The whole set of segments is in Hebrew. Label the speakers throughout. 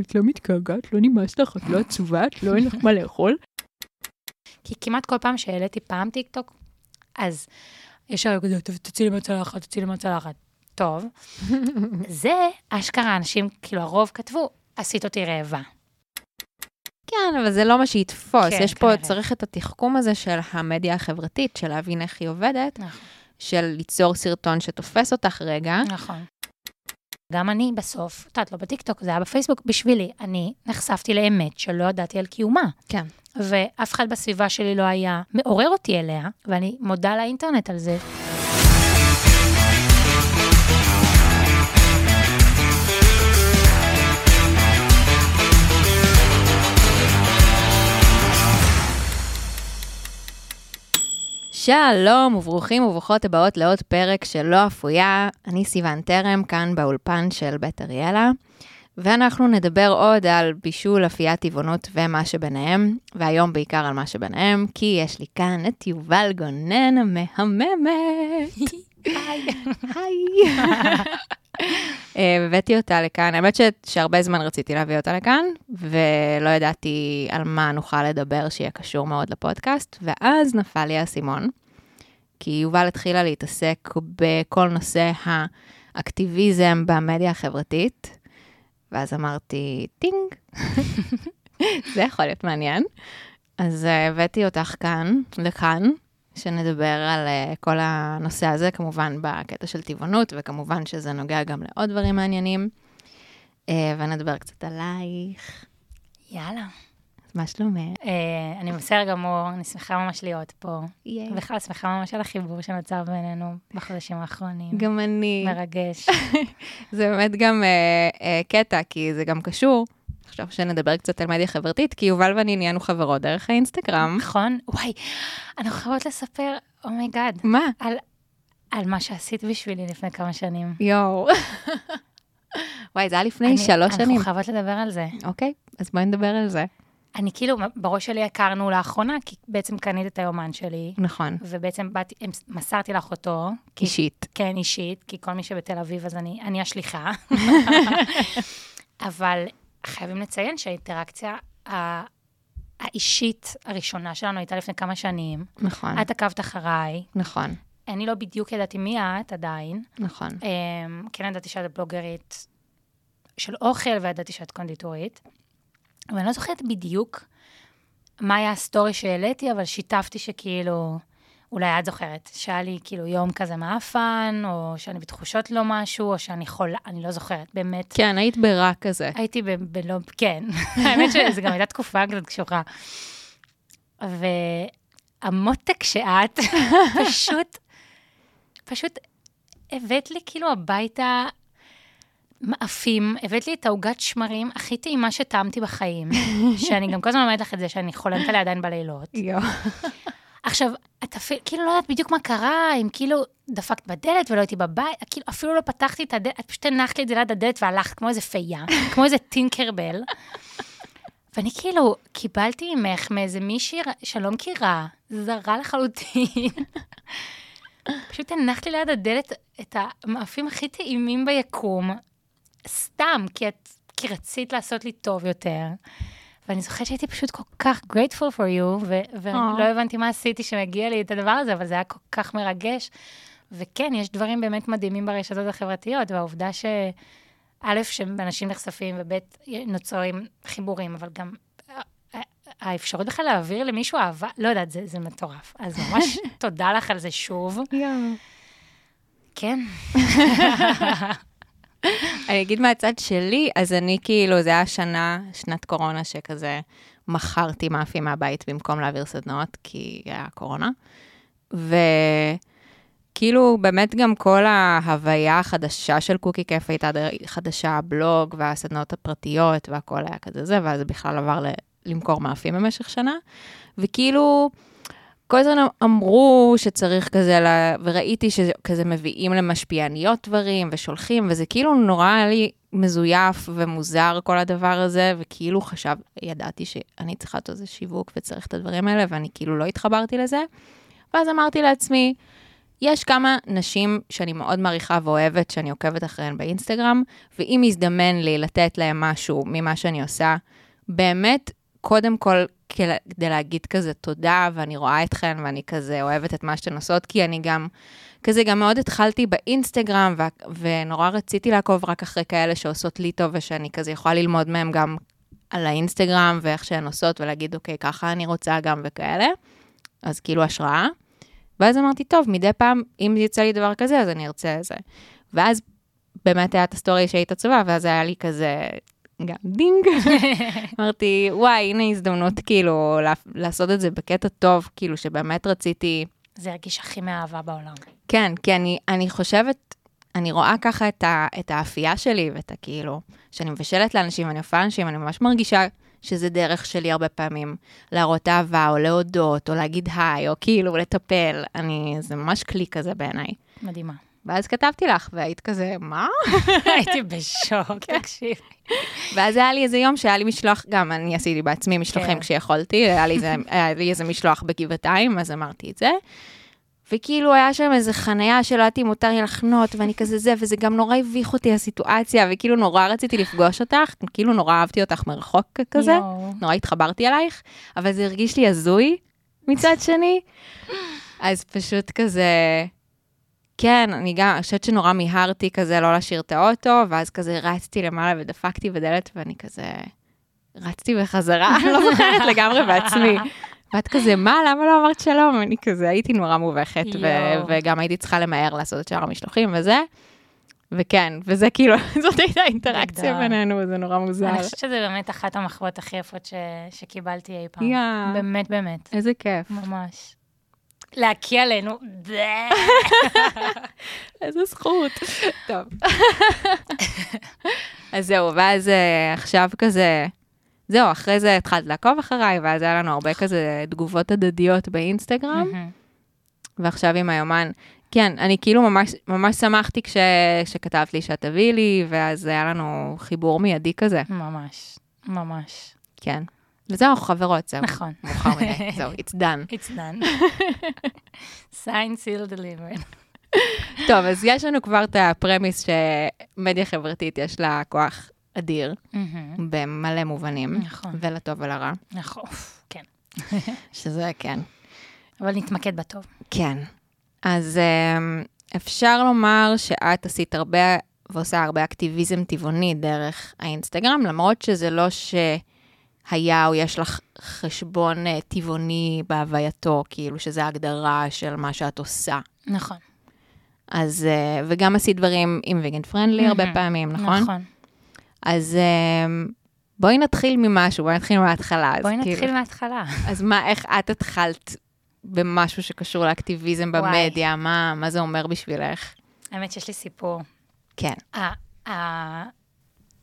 Speaker 1: את לא מתגעגעת, לא נמאס לך, את לא עצובה, את לא אין לך מה לאכול.
Speaker 2: כי כמעט כל פעם שהעליתי פעם טיקטוק, אז ישר כזה, "טוב, תוציא לי מהצלחת, תוציא לי מהצלחת. טוב, זה אשכרה אנשים, כאילו הרוב כתבו, עשית אותי רעבה.
Speaker 3: כן, אבל זה לא מה שיתפוס.
Speaker 2: כן,
Speaker 3: יש פה,
Speaker 2: כנראה.
Speaker 3: צריך את התחכום הזה של המדיה החברתית, של להבין איך היא עובדת,
Speaker 2: נכון.
Speaker 3: של ליצור סרטון שתופס אותך רגע.
Speaker 2: נכון. גם אני בסוף, את יודעת, לא בטיקטוק, זה היה בפייסבוק, בשבילי, אני נחשפתי לאמת שלא ידעתי על קיומה.
Speaker 3: כן.
Speaker 2: ואף אחד בסביבה שלי לא היה מעורר אותי אליה, ואני מודה לאינטרנט על זה.
Speaker 3: שלום וברוכים וברוכות הבאות לעוד פרק של לא אפויה. אני סיוון טרם, כאן באולפן של בית אריאלה, ואנחנו נדבר עוד על בישול, אפיית טבעונות ומה שביניהם, והיום בעיקר על מה שביניהם, כי יש לי כאן את יובל גונן המהממת.
Speaker 2: היי.
Speaker 3: היי. אה, הבאתי אותה לכאן, האמת ש- שהרבה זמן רציתי להביא אותה לכאן, ולא ידעתי על מה נוכל לדבר שיהיה קשור מאוד לפודקאסט, ואז נפל לי האסימון, כי יובל התחילה להתעסק בכל נושא האקטיביזם במדיה החברתית, ואז אמרתי, טינג, זה יכול להיות מעניין. אז אה, הבאתי אותך כאן, לכאן, שנדבר על uh, כל הנושא הזה, כמובן בקטע של טבעונות, וכמובן שזה נוגע גם לעוד דברים מעניינים. Uh, ונדבר קצת עלייך.
Speaker 2: יאללה.
Speaker 3: מה שלומך?
Speaker 2: אה, אני בסדר גמור, אני שמחה ממש להיות פה. בכלל שמחה ממש על החיבור שנוצר בינינו בחודשים האחרונים.
Speaker 3: גם אני.
Speaker 2: מרגש.
Speaker 3: זה באמת גם קטע, כי זה גם קשור. עכשיו שנדבר קצת על מדיה חברתית, כי יובל ואני נהיינו חברות דרך האינסטגרם.
Speaker 2: נכון? וואי, אנחנו חייבות לספר, oh my god,
Speaker 3: מה?
Speaker 2: על, על מה שעשית בשבילי לפני כמה שנים.
Speaker 3: יואו. וואי, זה היה לפני
Speaker 2: אני-
Speaker 3: שלוש שנים.
Speaker 2: אנחנו חייבות לדבר על זה.
Speaker 3: אוקיי, אז בואי נדבר על זה.
Speaker 2: אני כאילו, בראש שלי הכרנו לאחרונה, כי בעצם קנית את היומן שלי,
Speaker 3: נכון.
Speaker 2: ובעצם באתי, מסרתי לך אותו. כי,
Speaker 3: אישית.
Speaker 2: כן, אישית, כי כל מי שבתל אביב, אז אני, אני השליחה. אבל חייבים לציין שהאינטראקציה ה- האישית הראשונה שלנו הייתה לפני כמה שנים.
Speaker 3: נכון.
Speaker 2: את עקבת אחריי,
Speaker 3: נכון.
Speaker 2: אני לא בדיוק ידעתי מי את עדיין.
Speaker 3: נכון.
Speaker 2: אמ, כן ידעתי שאת בלוגרית של אוכל, וידעתי שאת קונדיטורית. ואני לא זוכרת בדיוק מה היה ה story שהעליתי, אבל שיתפתי שכאילו, אולי את זוכרת, שהיה לי כאילו יום כזה מאפן, או שאני בתחושות לא משהו, או שאני חולה, אני לא זוכרת, באמת.
Speaker 3: כן, היית ברע כזה.
Speaker 2: הייתי ב- בלא, כן, האמת שזו גם הייתה תקופה קצת קשוחה. והמותק שאת, פשוט, פשוט הבאת לי כאילו הביתה מאפים, הבאת לי את העוגת שמרים הכי טעימה שטעמתי בחיים, שאני גם כל הזמן אומרת לך את זה, שאני חולמת עליה עדיין בלילות. עכשיו, את אפילו, כאילו לא יודעת בדיוק מה קרה, אם כאילו דפקת בדלת ולא הייתי בבית, כאילו אפילו לא פתחתי את הדלת, את פשוט הנחת לי את זה ליד הדלת והלכת כמו איזה פייה, כמו איזה טינקרבל. ואני כאילו, קיבלתי ממך מאיזה מישהי ר- שאני לא מכירה, זרה לחלוטין. פשוט הנחת לי ליד הדלת את המאפים הכי טעימים ביקום, סתם, כי, את, כי רצית לעשות לי טוב יותר. ואני זוכרת שהייתי פשוט כל כך grateful for you, ו- ולא הבנתי מה עשיתי שמגיע לי את הדבר הזה, אבל זה היה כל כך מרגש. וכן, יש דברים באמת מדהימים ברשתות החברתיות, והעובדה ש... א', שאנשים נחשפים, וב', נוצרים חיבורים, אבל גם אה, האפשרות בכלל להעביר למישהו אהבה, לא יודעת, זה, זה מטורף. אז ממש תודה לך על זה שוב. כן.
Speaker 3: אני אגיד מהצד שלי, אז אני כאילו, זה היה שנה, שנת קורונה, שכזה מכרתי מאפים מהבית במקום להעביר סדנאות, כי היה קורונה. וכאילו, באמת גם כל ההוויה החדשה של קוקי כיף הייתה חדשה, הבלוג והסדנאות הפרטיות והכל היה כזה זה, ואז בכלל עבר ל- למכור מאפים במשך שנה. וכאילו, כל הזמן אמרו שצריך כזה, לה... וראיתי שכזה מביאים למשפיעניות דברים ושולחים, וזה כאילו נורא היה לי מזויף ומוזר כל הדבר הזה, וכאילו חשב, ידעתי שאני צריכה לעשות איזה שיווק וצריך את הדברים האלה, ואני כאילו לא התחברתי לזה. ואז אמרתי לעצמי, יש כמה נשים שאני מאוד מעריכה ואוהבת, שאני עוקבת אחריהן באינסטגרם, ואם יזדמן לי לתת להן משהו ממה שאני עושה, באמת, קודם כל, כדי להגיד כזה תודה, ואני רואה אתכן, ואני כזה אוהבת את מה שאתן עושות, כי אני גם, כזה גם מאוד התחלתי באינסטגרם, ו- ונורא רציתי לעקוב רק אחרי כאלה שעושות לי טוב, ושאני כזה יכולה ללמוד מהם גם על האינסטגרם, ואיך שהן עושות, ולהגיד, אוקיי, ככה אני רוצה גם וכאלה. אז כאילו השראה. ואז אמרתי, טוב, מדי פעם, אם יצא לי דבר כזה, אז אני ארצה את זה. ואז באמת היה את ה story שהיית עצובה, ואז היה לי כזה, גם דינג. אמרתי, וואי, הנה הזדמנות כאילו לעשות את זה בקטע טוב, כאילו שבאמת רציתי...
Speaker 2: זה הרגיש הכי מאהבה בעולם.
Speaker 3: כן, כי אני, אני חושבת, אני רואה ככה את, ה, את האפייה שלי ואת הכאילו, שאני מבשלת לאנשים, אני אופה לאנשים, אני ממש מרגישה שזה דרך שלי הרבה פעמים, להראות אהבה, או להודות, או להגיד היי, או כאילו לטפל. אני, זה ממש כלי כזה בעיניי.
Speaker 2: מדהימה.
Speaker 3: ואז כתבתי לך, והיית כזה, מה?
Speaker 2: הייתי בשוק, כן. תקשיבי.
Speaker 3: ואז היה לי איזה יום שהיה לי משלוח, גם אני עשיתי בעצמי משלוחים כן. כשיכולתי, היה לי, איזה, היה לי איזה משלוח בגבעתיים, אז אמרתי את זה. וכאילו היה שם איזה חניה שלא יודעת אם מותר לי לחנות, ואני כזה זה, וזה גם נורא הביך אותי הסיטואציה, וכאילו נורא רציתי לפגוש אותך, כאילו נורא אהבתי אותך מרחוק כזה, נורא התחברתי אלייך, אבל זה הרגיש לי הזוי מצד שני. אז פשוט כזה, כן, אני גם, אני חושבת שנורא מיהרתי כזה לא להשאיר את האוטו, ואז כזה רצתי למעלה ודפקתי בדלת, ואני כזה רצתי בחזרה, אני לא זוכרת לגמרי בעצמי. ואת כזה, מה, למה לא אמרת שלום? אני כזה, הייתי נורא מובכת, ו- וגם הייתי צריכה למהר לעשות את שאר המשלוחים וזה. וכן, וזה כאילו, זאת הייתה אינטראקציה בינינו, וזה נורא מוזר.
Speaker 2: אני חושבת שזה באמת אחת המחוות הכי יפות ש... שקיבלתי אי פעם. Yeah. באמת, באמת.
Speaker 3: איזה כיף.
Speaker 2: ממש. להקיא עלינו.
Speaker 3: איזה זכות. טוב. אז זהו, ואז אה, עכשיו כזה, זהו, אחרי זה התחלת לעקוב אחריי, ואז היה לנו הרבה כזה תגובות הדדיות באינסטגרם, ועכשיו עם היומן. כן, אני כאילו ממש, ממש שמחתי כש, כשכתבת לי שאת תביאי לי, ואז היה לנו חיבור מיידי כזה.
Speaker 2: ממש, ממש.
Speaker 3: כן. וזהו, חברות, זהו.
Speaker 2: נכון.
Speaker 3: מאוחר מדי, זהו, it's done.
Speaker 2: It's done. sign, seal, delivered.
Speaker 3: טוב, אז יש לנו כבר את הפרמיס שמדיה חברתית יש לה כוח אדיר, במלא מובנים, נכון. ולטוב ולרע.
Speaker 2: נכון, כן.
Speaker 3: שזה כן.
Speaker 2: אבל נתמקד בטוב.
Speaker 3: כן. אז אמ, אפשר לומר שאת עשית הרבה ועושה הרבה אקטיביזם טבעוני דרך האינסטגרם, למרות שזה לא שהיה או יש לך חשבון אה, טבעוני בהווייתו, כאילו שזה ההגדרה של מה שאת עושה.
Speaker 2: נכון.
Speaker 3: אז, אה, וגם עשית דברים עם ויגן פרנדלי הרבה פעמים, נכון?
Speaker 2: נכון.
Speaker 3: אז אמ, בואי נתחיל ממשהו, בואי נתחיל מההתחלה.
Speaker 2: בואי נתחיל כאילו, מההתחלה.
Speaker 3: אז מה, איך את התחלת במשהו שקשור לאקטיביזם במדיה? מה, מה זה אומר בשבילך?
Speaker 2: האמת שיש לי סיפור.
Speaker 3: כן.
Speaker 2: 아, 아,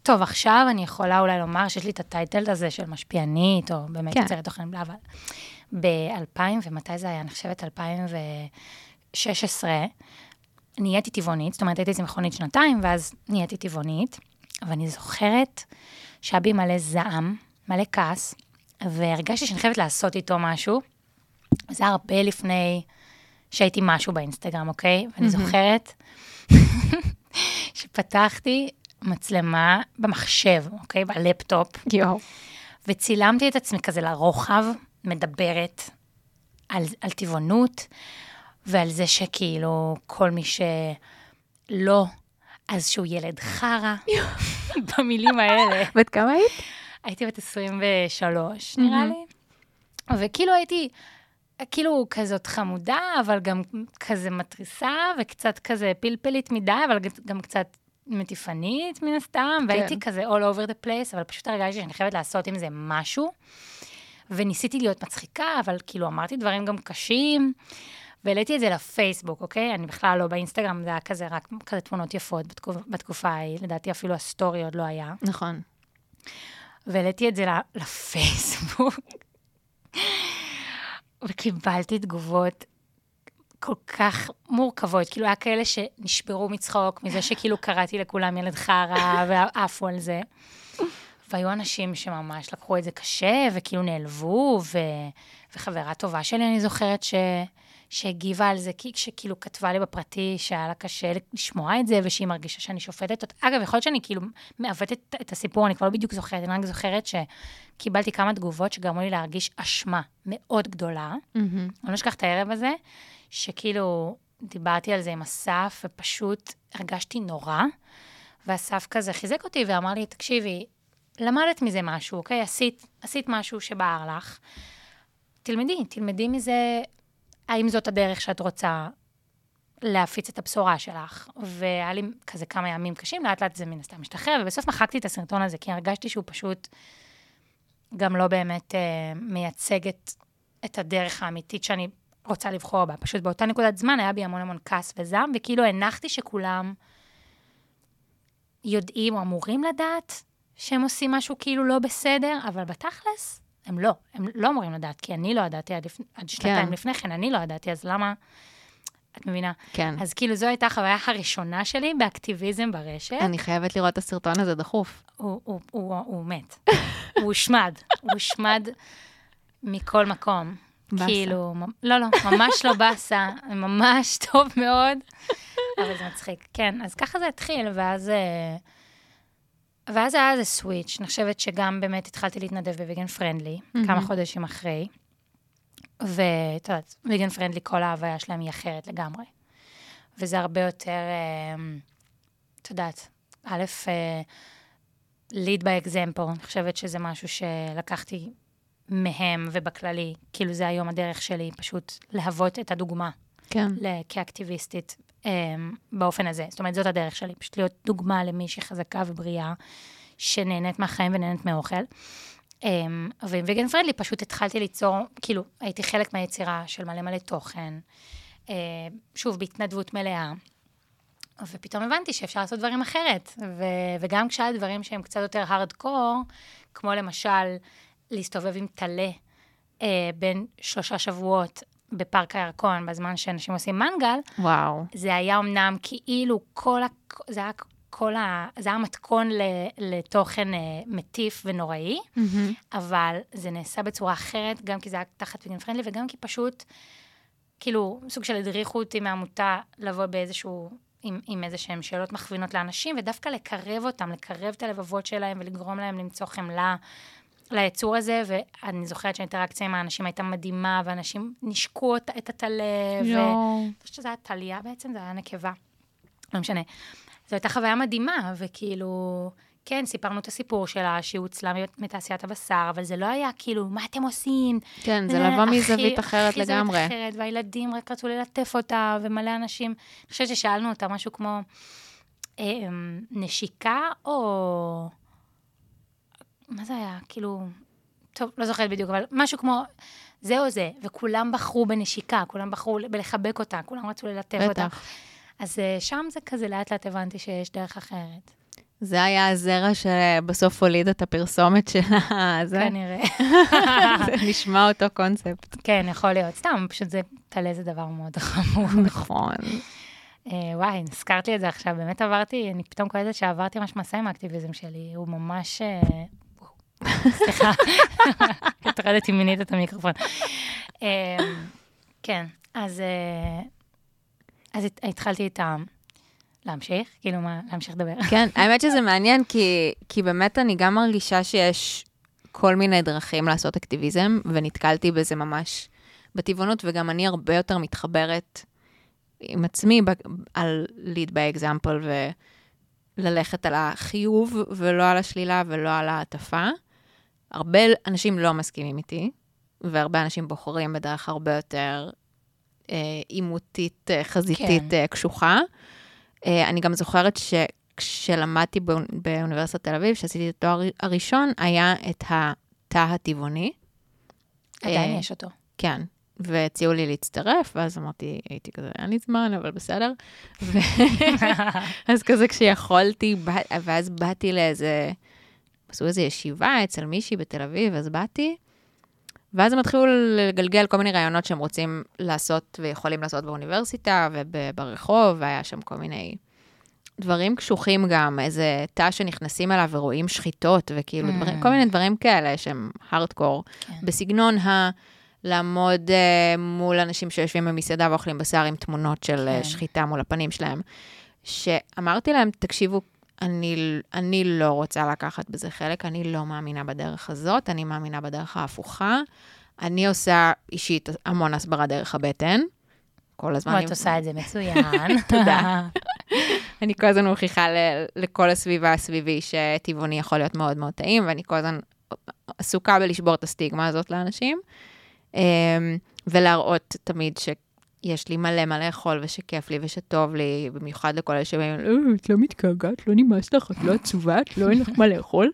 Speaker 2: טוב, עכשיו אני יכולה אולי לומר שיש לי את הטייטל הזה של משפיענית, או באמת כן. יוצרת תוכן, אבל ב-2000, ומתי זה היה? אני חושבת 2016, נהייתי טבעונית, זאת אומרת, הייתי איזה מכונית שנתיים, ואז נהייתי טבעונית. ואני זוכרת שהיה בי מלא זעם, מלא כעס, והרגשתי שאני חייבת לעשות איתו משהו. זה הרבה לפני שהייתי משהו באינסטגרם, אוקיי? ואני זוכרת שפתחתי מצלמה במחשב, אוקיי? בלפטופ.
Speaker 3: יואו.
Speaker 2: וצילמתי את עצמי כזה לרוחב, מדברת על, על טבעונות, ועל זה שכאילו כל מי שלא אז שהוא ילד חרא, במילים האלה.
Speaker 3: בת כמה היית?
Speaker 2: הייתי בת 23, נראה לי. וכאילו הייתי, כאילו כזאת חמודה, אבל גם כזה מתריסה, וקצת כזה פלפלית מדי, אבל גם קצת מטיפנית מן הסתם, והייתי כן. כזה all over the place, אבל פשוט הרגשתי שאני חייבת לעשות עם זה משהו. וניסיתי להיות מצחיקה, אבל כאילו אמרתי דברים גם קשים. והעליתי את זה לפייסבוק, אוקיי? אני בכלל לא באינסטגרם, זה היה כזה, רק כזה תמונות יפות בתקופ, בתקופה ההיא, לדעתי אפילו ה story עוד לא היה.
Speaker 3: נכון.
Speaker 2: והעליתי את זה לפייסבוק, וקיבלתי תגובות כל כך מורכבות, כאילו היה כאלה שנשברו מצחוק מזה שכאילו קראתי לכולם ילד חרא ועפו על זה. והיו אנשים שממש לקחו את זה קשה, וכאילו נעלבו, ו... וחברה טובה שלי, אני זוכרת, ש... שהגיבה על זה, כי- שכאילו כתבה לי בפרטי שהיה לה קשה לשמוע את זה, ושהיא מרגישה שאני שופטת אותה. אגב, יכול להיות שאני כאילו מעוותת את- את הסיפור, אני כבר לא בדיוק זוכרת, אני רק זוכרת שקיבלתי כמה תגובות שגרמו לי להרגיש אשמה מאוד גדולה.
Speaker 3: מהמם.
Speaker 2: אני לא אשכח את הערב הזה, שכאילו דיברתי על זה עם אסף, ופשוט הרגשתי נורא, ואסף כזה חיזק אותי ואמר לי, תקשיבי, למדת מזה משהו, אוקיי? עשית, עשית משהו שבער לך. תלמדי, תלמדי מזה, האם זאת הדרך שאת רוצה להפיץ את הבשורה שלך. והיה לי כזה כמה ימים קשים, לאט לאט זה מן הסתם משתחרר, ובסוף מחקתי את הסרטון הזה, כי הרגשתי שהוא פשוט גם לא באמת אה, מייצג את, את הדרך האמיתית שאני רוצה לבחור בה. פשוט באותה נקודת זמן היה בי המון המון כעס וזעם, וכאילו הנחתי שכולם יודעים או אמורים לדעת שהם עושים משהו כאילו לא בסדר, אבל בתכלס, הם לא. הם לא אמורים לדעת, כי אני לא ידעתי עד, לפ... עד שנתיים
Speaker 3: כן.
Speaker 2: לפני כן, אני לא ידעתי, אז למה... את מבינה?
Speaker 3: כן.
Speaker 2: אז כאילו, זו הייתה החוויה הראשונה שלי באקטיביזם ברשת.
Speaker 3: אני חייבת לראות את הסרטון הזה דחוף.
Speaker 2: הוא, הוא, הוא, הוא מת. הוא הושמד. הוא הושמד מכל מקום. כאילו, לא, לא, ממש לא באסה, ממש טוב מאוד, אבל זה מצחיק. כן, אז ככה זה התחיל, ואז... אה, ואז היה איזה סוויץ', אני חושבת שגם באמת התחלתי להתנדב בוויגן פרנדלי, כמה חודשים אחרי. ואת יודעת, ויגן פרנדלי, כל ההוויה שלהם היא אחרת לגמרי. וזה הרבה יותר, אה, את יודעת, א', אה, lead by example, אני חושבת שזה משהו שלקחתי מהם ובכללי, כאילו זה היום הדרך שלי, פשוט להוות את הדוגמה
Speaker 3: כן.
Speaker 2: כאקטיביסטית um, באופן הזה. זאת אומרת, זאת הדרך שלי, פשוט להיות דוגמה למישהי חזקה ובריאה, שנהנית מהחיים ונהנית מאוכל. Um, ועם ויגן פרנדלי פשוט התחלתי ליצור, כאילו, הייתי חלק מהיצירה של מלא מלא תוכן, uh, שוב, בהתנדבות מלאה. ופתאום הבנתי שאפשר לעשות דברים אחרת. ו- וגם כשהיה דברים שהם קצת יותר הארדקור, כמו למשל להסתובב עם טלה אה, בין שלושה שבועות בפארק הירקון, בזמן שאנשים עושים מנגל,
Speaker 3: וואו.
Speaker 2: זה היה אמנם כאילו כל ה... זה היה כל ה... זה היה מתכון ל... לתוכן אה, מטיף ונוראי, אבל זה נעשה בצורה אחרת, גם כי זה היה תחת ויגן פרנדלי, וגם כי פשוט, כאילו, סוג של הדריכו אותי מהעמותה לבוא באיזשהו... עם, עם איזה שהן שאלות מכווינות לאנשים, ודווקא לקרב אותם, לקרב את הלבבות שלהם ולגרום להם למצוא חמלה ליצור הזה, ואני זוכרת שהאינטראקציה עם האנשים הייתה מדהימה, ואנשים נשקו את הטלה, ו...
Speaker 3: יואו.
Speaker 2: אני חושבת שזה היה טליה בעצם, זה היה נקבה. לא משנה. זו הייתה חוויה מדהימה, וכאילו, כן, סיפרנו את הסיפור שלה, שהיא הוצלה מתעשיית הבשר, אבל זה לא היה כאילו, מה אתם עושים?
Speaker 3: כן, זה
Speaker 2: וזה
Speaker 3: לבוא מזווית אחרת
Speaker 2: הכי זווית
Speaker 3: לגמרי.
Speaker 2: אחרת, והילדים רק רצו ללטף אותה, ומלא אנשים. אני חושבת ששאלנו אותה משהו כמו אה, נשיקה, או... מה זה היה? כאילו... טוב, לא זוכרת בדיוק, אבל משהו כמו זה או זה, וכולם בחרו בנשיקה, כולם בחרו בלחבק אותה, כולם רצו ללטף אותה.
Speaker 3: בטח.
Speaker 2: אז אה, שם זה כזה, לאט לאט הבנתי שיש דרך אחרת.
Speaker 3: זה היה הזרע שבסוף הוליד את הפרסומת של הזה.
Speaker 2: כנראה.
Speaker 3: זה נשמע אותו קונספט.
Speaker 2: כן, יכול להיות. סתם, פשוט זה, טלה זה דבר מאוד חמור.
Speaker 3: נכון.
Speaker 2: אה, וואי, הזכרת לי את זה עכשיו, באמת עברתי, אני פתאום קולטת שעברתי ממש מסע עם האקטיביזם שלי, הוא ממש... סליחה, הטרדתי מינית את המיקרופון. אה, כן, אז, אה, התחלתי את ה... להמשיך? כאילו מה, להמשיך לדבר?
Speaker 3: כן, האמת שזה מעניין, כי, באמת אני גם מרגישה שיש כל מיני דרכים לעשות אקטיביזם, ונתקלתי בזה ממש בטבעונות, וגם אני הרבה יותר מתחברת עם עצמי ב- על lead by example, וללכת על החיוב, ולא על השלילה, ולא על ההטפה. הרבה אנשים לא מסכימים איתי, והרבה אנשים בוחרים בדרך הרבה יותר אה, עימותית, אה, חזיתית,
Speaker 2: כן.
Speaker 3: אה, קשוחה. אה, אני גם זוכרת שכשלמדתי באונ... באוניברסיטת תל אביב, שעשיתי את התואר הראשון, היה את התא הטבעוני.
Speaker 2: עדיין
Speaker 3: אה,
Speaker 2: יש אותו.
Speaker 3: כן. והציעו לי להצטרף, ואז אמרתי, הייתי כזה, אין לי זמן, אבל בסדר. אז כזה כשיכולתי, בא... ואז באתי לאיזה, עשו איזו ישיבה אצל מישהי בתל אביב, אז באתי, ואז הם התחילו לגלגל כל מיני רעיונות שהם רוצים לעשות ויכולים לעשות באוניברסיטה וברחוב, והיה שם כל מיני דברים קשוחים גם, איזה תא שנכנסים אליו ורואים שחיטות, וכאילו,
Speaker 2: Mm.
Speaker 3: דברים, כל מיני דברים כאלה שהם הארדקור,
Speaker 2: כן.
Speaker 3: בסגנון ה... לעמוד uh, מול אנשים שיושבים במסעדה ואוכלים בשר עם תמונות של
Speaker 2: כן.
Speaker 3: כן. שחיטה מול הפנים שלהם. שאמרתי להם, תקשיבו, אני, אני לא רוצה לקחת בזה חלק, אני לא מאמינה בדרך הזאת, אני מאמינה בדרך ההפוכה. אני עושה אישית המון הסברה דרך הבטן. כל הזמן.
Speaker 2: ואת
Speaker 3: אני-
Speaker 2: עושה את זה מצוין.
Speaker 3: תודה. אני כל הזמן מוכיחה ל- לכל הסביבה הסביבי שטבעוני יכול להיות מאוד מאוד טעים, ואני כל הזמן עסוקה בלשבור את הסטיגמה הזאת לאנשים, אמ, ולהראות תמיד שיש לי מלא מה לאכול ושכיף לי ושטוב לי, במיוחד לכל אלה שבאים,
Speaker 1: אה, את לא מתגעגעת, לא נמאס לך, את לא עצובה, את לא אין לך מה לאכול.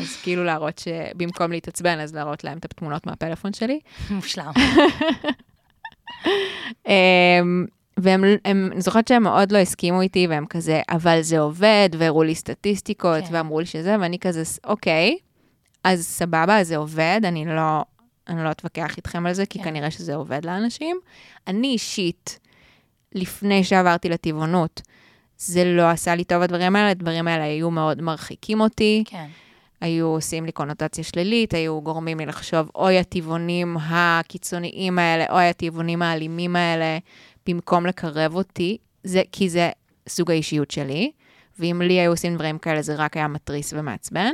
Speaker 3: אז כאילו להראות שבמקום להתעצבן, אז להראות להם את התמונות מהפלאפון שלי.
Speaker 2: מושלם.
Speaker 3: אמ, והם, הם, אני זוכרת שהם מאוד לא הסכימו איתי, והם כזה, אבל זה עובד, והראו לי סטטיסטיקות,
Speaker 2: כן.
Speaker 3: ואמרו לי שזה, ואני כזה, אוקיי, אז סבבה, אז זה עובד, אני לא, אני לא אתווכח איתכם על זה, כי
Speaker 2: כן.
Speaker 3: כנראה שזה עובד לאנשים. אני אישית, לפני שעברתי לטבעונות, זה לא עשה לי טוב הדברים האלה, הדברים האלה היו מאוד מרחיקים אותי.
Speaker 2: כן.
Speaker 3: היו עושים לי קונוטציה שלילית, היו גורמים לי לחשוב, אוי, הטבעונים הקיצוניים האלה, אוי, הטבעונים האלימים האלה, במקום לקרב אותי, זה, כי זה סוג האישיות שלי, ואם לי היו עושים דברים כאלה, זה רק היה מתריס ומעצבן.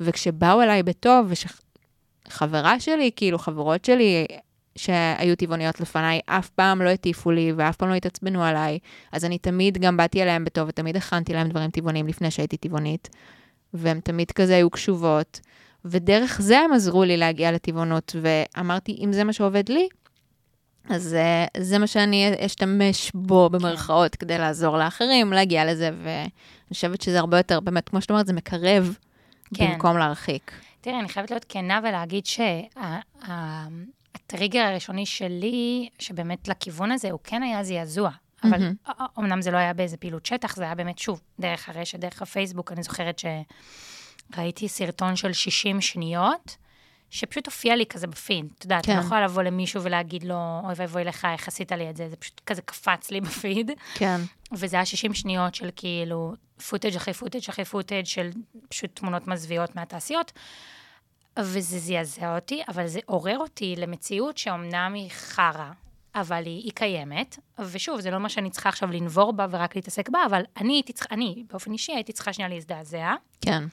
Speaker 3: וכשבאו אליי בטוב, וחברה שלי, כאילו חברות שלי, שהיו טבעוניות לפניי, אף פעם לא הטיפו לי ואף פעם לא התעצבנו עליי, אז אני תמיד גם באתי אליהם בטוב, ותמיד הכנתי להם דברים טבעוניים לפני שהייתי טבעונית. והן תמיד כזה היו קשובות, ודרך זה הם עזרו לי להגיע לטבעונות, ואמרתי, אם זה מה שעובד לי, אז uh, זה מה שאני אשתמש בו במרכאות כדי לעזור לאחרים, להגיע לזה, ואני חושבת שזה הרבה יותר, באמת, כמו שאת אומרת, זה מקרב
Speaker 2: כן.
Speaker 3: במקום להרחיק.
Speaker 2: תראי, אני חייבת להיות כנה ולהגיד שהטריגר הראשוני שלי, שבאמת לכיוון הזה, הוא כן היה זעזוע. אבל
Speaker 3: מהמם.
Speaker 2: אמנם זה לא היה באיזה פעילות שטח, זה היה באמת, שוב, דרך הרשת, דרך הפייסבוק. אני זוכרת שראיתי סרטון של 60 שניות, שפשוט הופיע לי כזה בפיד. את יודעת,
Speaker 3: כן.
Speaker 2: אני לא יכולה לבוא למישהו ולהגיד לו, אוי ואבוי לך, איך עשית לי את זה, זה פשוט כזה קפץ לי בפיד.
Speaker 3: כן.
Speaker 2: וזה היה 60 שניות של כאילו footage אחרי footage אחרי footage של פשוט תמונות מזוויעות מהתעשיות. וזה זעזע אותי, אבל זה עורר אותי למציאות שאומנם היא חרא, אבל היא, היא קיימת. ושוב, זה לא מה שאני צריכה עכשיו לנבור בה ורק להתעסק בה, אבל אני הייתי צריכה, אני באופן אישי הייתי צריכה שנייה להזדעזע.
Speaker 3: כן.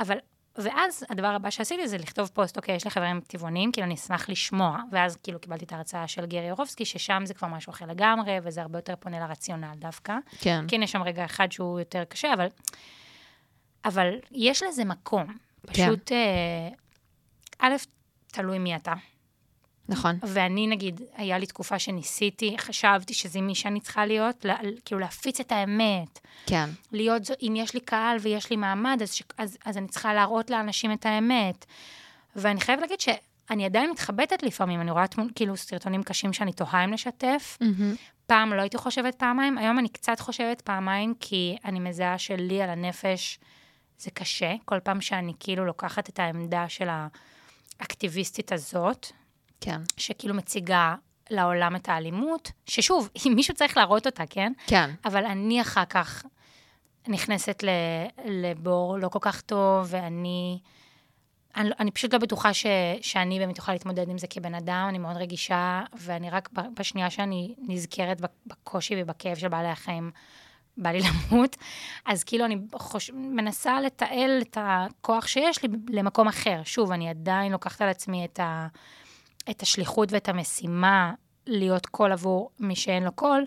Speaker 2: אבל, ואז הדבר הבא שעשיתי זה לכתוב פוסט, אוקיי, יש לי חברים טבעונים, כאילו אני אשמח לשמוע, ואז כאילו קיבלתי את ההרצאה של גארי יורופסקי, ששם זה כבר משהו אחר לגמרי, וזה הרבה יותר פונה לרציונל דווקא.
Speaker 3: כן.
Speaker 2: כן, יש שם רגע אחד שהוא יותר קשה, אבל, אבל יש לזה מקום.
Speaker 3: כן.
Speaker 2: פשוט, אה, א', תלוי מי אתה.
Speaker 3: נכון.
Speaker 2: ואני, נגיד, היה לי תקופה שניסיתי, חשבתי שזה מי שאני צריכה להיות, לה, כאילו להפיץ את האמת,
Speaker 3: כן.
Speaker 2: להיות, זו- אם יש לי קהל ויש לי מעמד, אז, ש- אז, אז אני צריכה להראות לאנשים את האמת. ואני חייבת להגיד שאני עדיין מתחבטת לפעמים, אני רואה תמונ- כאילו סרטונים קשים שאני תוהה אם לשתף.
Speaker 3: מהמם.
Speaker 2: פעם לא הייתי חושבת פעמיים, היום אני קצת חושבת פעמיים, כי אני מזהה שלי על הנפש זה קשה. כל פעם שאני כאילו לוקחת את העמדה של האקטיביסטית הזאת,
Speaker 3: כן.
Speaker 2: שכאילו מציגה לעולם את האלימות, ששוב, אם מישהו צריך להראות אותה, כן?
Speaker 3: כן.
Speaker 2: אבל אני אחר כך נכנסת לבור לא כל כך טוב, ואני... אני, אני פשוט לא בטוחה ש, שאני באמת אוכל להתמודד עם זה כבן אדם, אני מאוד רגישה, ואני רק בשנייה שאני נזכרת בקושי ובכאב של בעלי החיים, בא לי למות, אז כאילו אני חוש... מנסה לתעל את הכוח שיש לי למקום אחר. שוב, אני עדיין לוקחת על עצמי את, ה... את השליחות ואת המשימה להיות קול עבור מי שאין לו קול,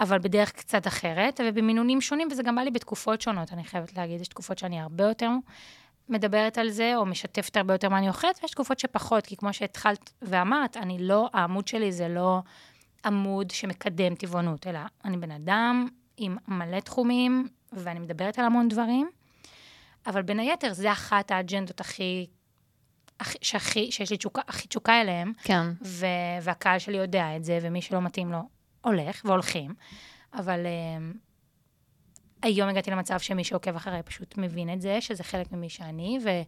Speaker 2: אבל בדרך קצת אחרת, ובמינונים שונים, וזה גם בא לי בתקופות שונות, אני חייבת להגיד, יש תקופות שאני הרבה יותר מדברת על זה, או משתפת הרבה יותר מה אני אוכלת, ויש תקופות שפחות, כי כמו שהתחלת ואמרת, אני לא, העמוד שלי זה לא עמוד שמקדם טבעונות, אלא אני בן אדם עם מלא תחומים, ואני מדברת על המון דברים, אבל בין היתר, זה אחת האג'נדות הכי, שהכי, שיש לי תשוקה, הכי תשוקה אליהן,
Speaker 3: כן.
Speaker 2: ו- והקהל שלי יודע את זה, ומי שלא מתאים לו הולך, והולכים. אבל um, היום הגעתי למצב שמי שעוקב אחריי פשוט מבין את זה, שזה חלק ממי שאני, ו-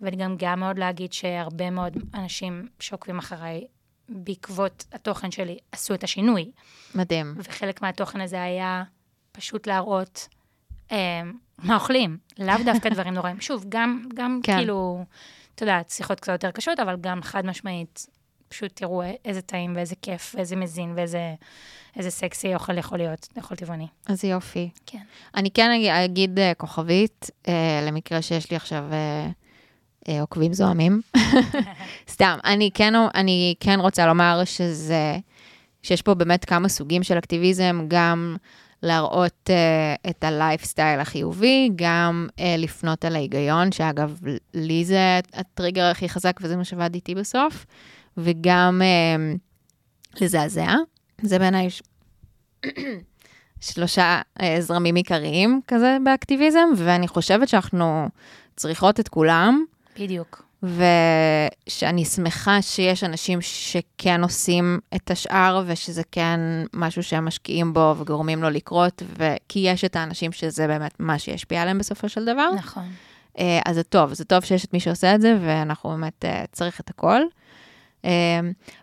Speaker 2: ואני גם גאה מאוד להגיד שהרבה מאוד אנשים שעוקבים אחריי, בעקבות התוכן שלי, עשו את השינוי.
Speaker 3: מדהים.
Speaker 2: וחלק מהתוכן הזה היה פשוט להראות um, מה אוכלים, לאו דווקא דברים נוראים. שוב, גם, גם
Speaker 3: כן.
Speaker 2: כאילו, אתה יודעת, שיחות קצת יותר קשות, אבל גם חד משמעית, פשוט תראו איזה טעים ואיזה כיף ואיזה מזין ואיזה איזה סקסי אוכל יכול להיות, אוכל טבעוני.
Speaker 3: אז יופי.
Speaker 2: כן.
Speaker 3: אני כן אגיד, אגיד uh, כוכבית, uh, למקרה שיש לי עכשיו uh, uh, עוקבים זוהמים. סתם, אני כן, אני כן רוצה לומר שזה, שיש פה באמת כמה סוגים של אקטיביזם, גם להראות uh, את הלייפסטייל החיובי, גם uh, לפנות על ההיגיון, שאגב, לי זה הטריגר הכי חזק וזה מה שעבד איתי בסוף, וגם uh, לזעזע. זה בעיניי שלושה אה, זרמים עיקריים כזה באקטיביזם, ואני חושבת שאנחנו צריכות את כולם.
Speaker 2: בדיוק.
Speaker 3: ושאני שמחה שיש אנשים שכן עושים את השאר, ושזה כן משהו שהם משקיעים בו וגורמים לו לקרות, כי יש את האנשים שזה באמת מה שישפיע עליהם בסופו של דבר.
Speaker 2: נכון.
Speaker 3: אה, אז זה טוב, זה טוב שיש את מי שעושה את זה, ואנחנו באמת אה, צריך את הכל.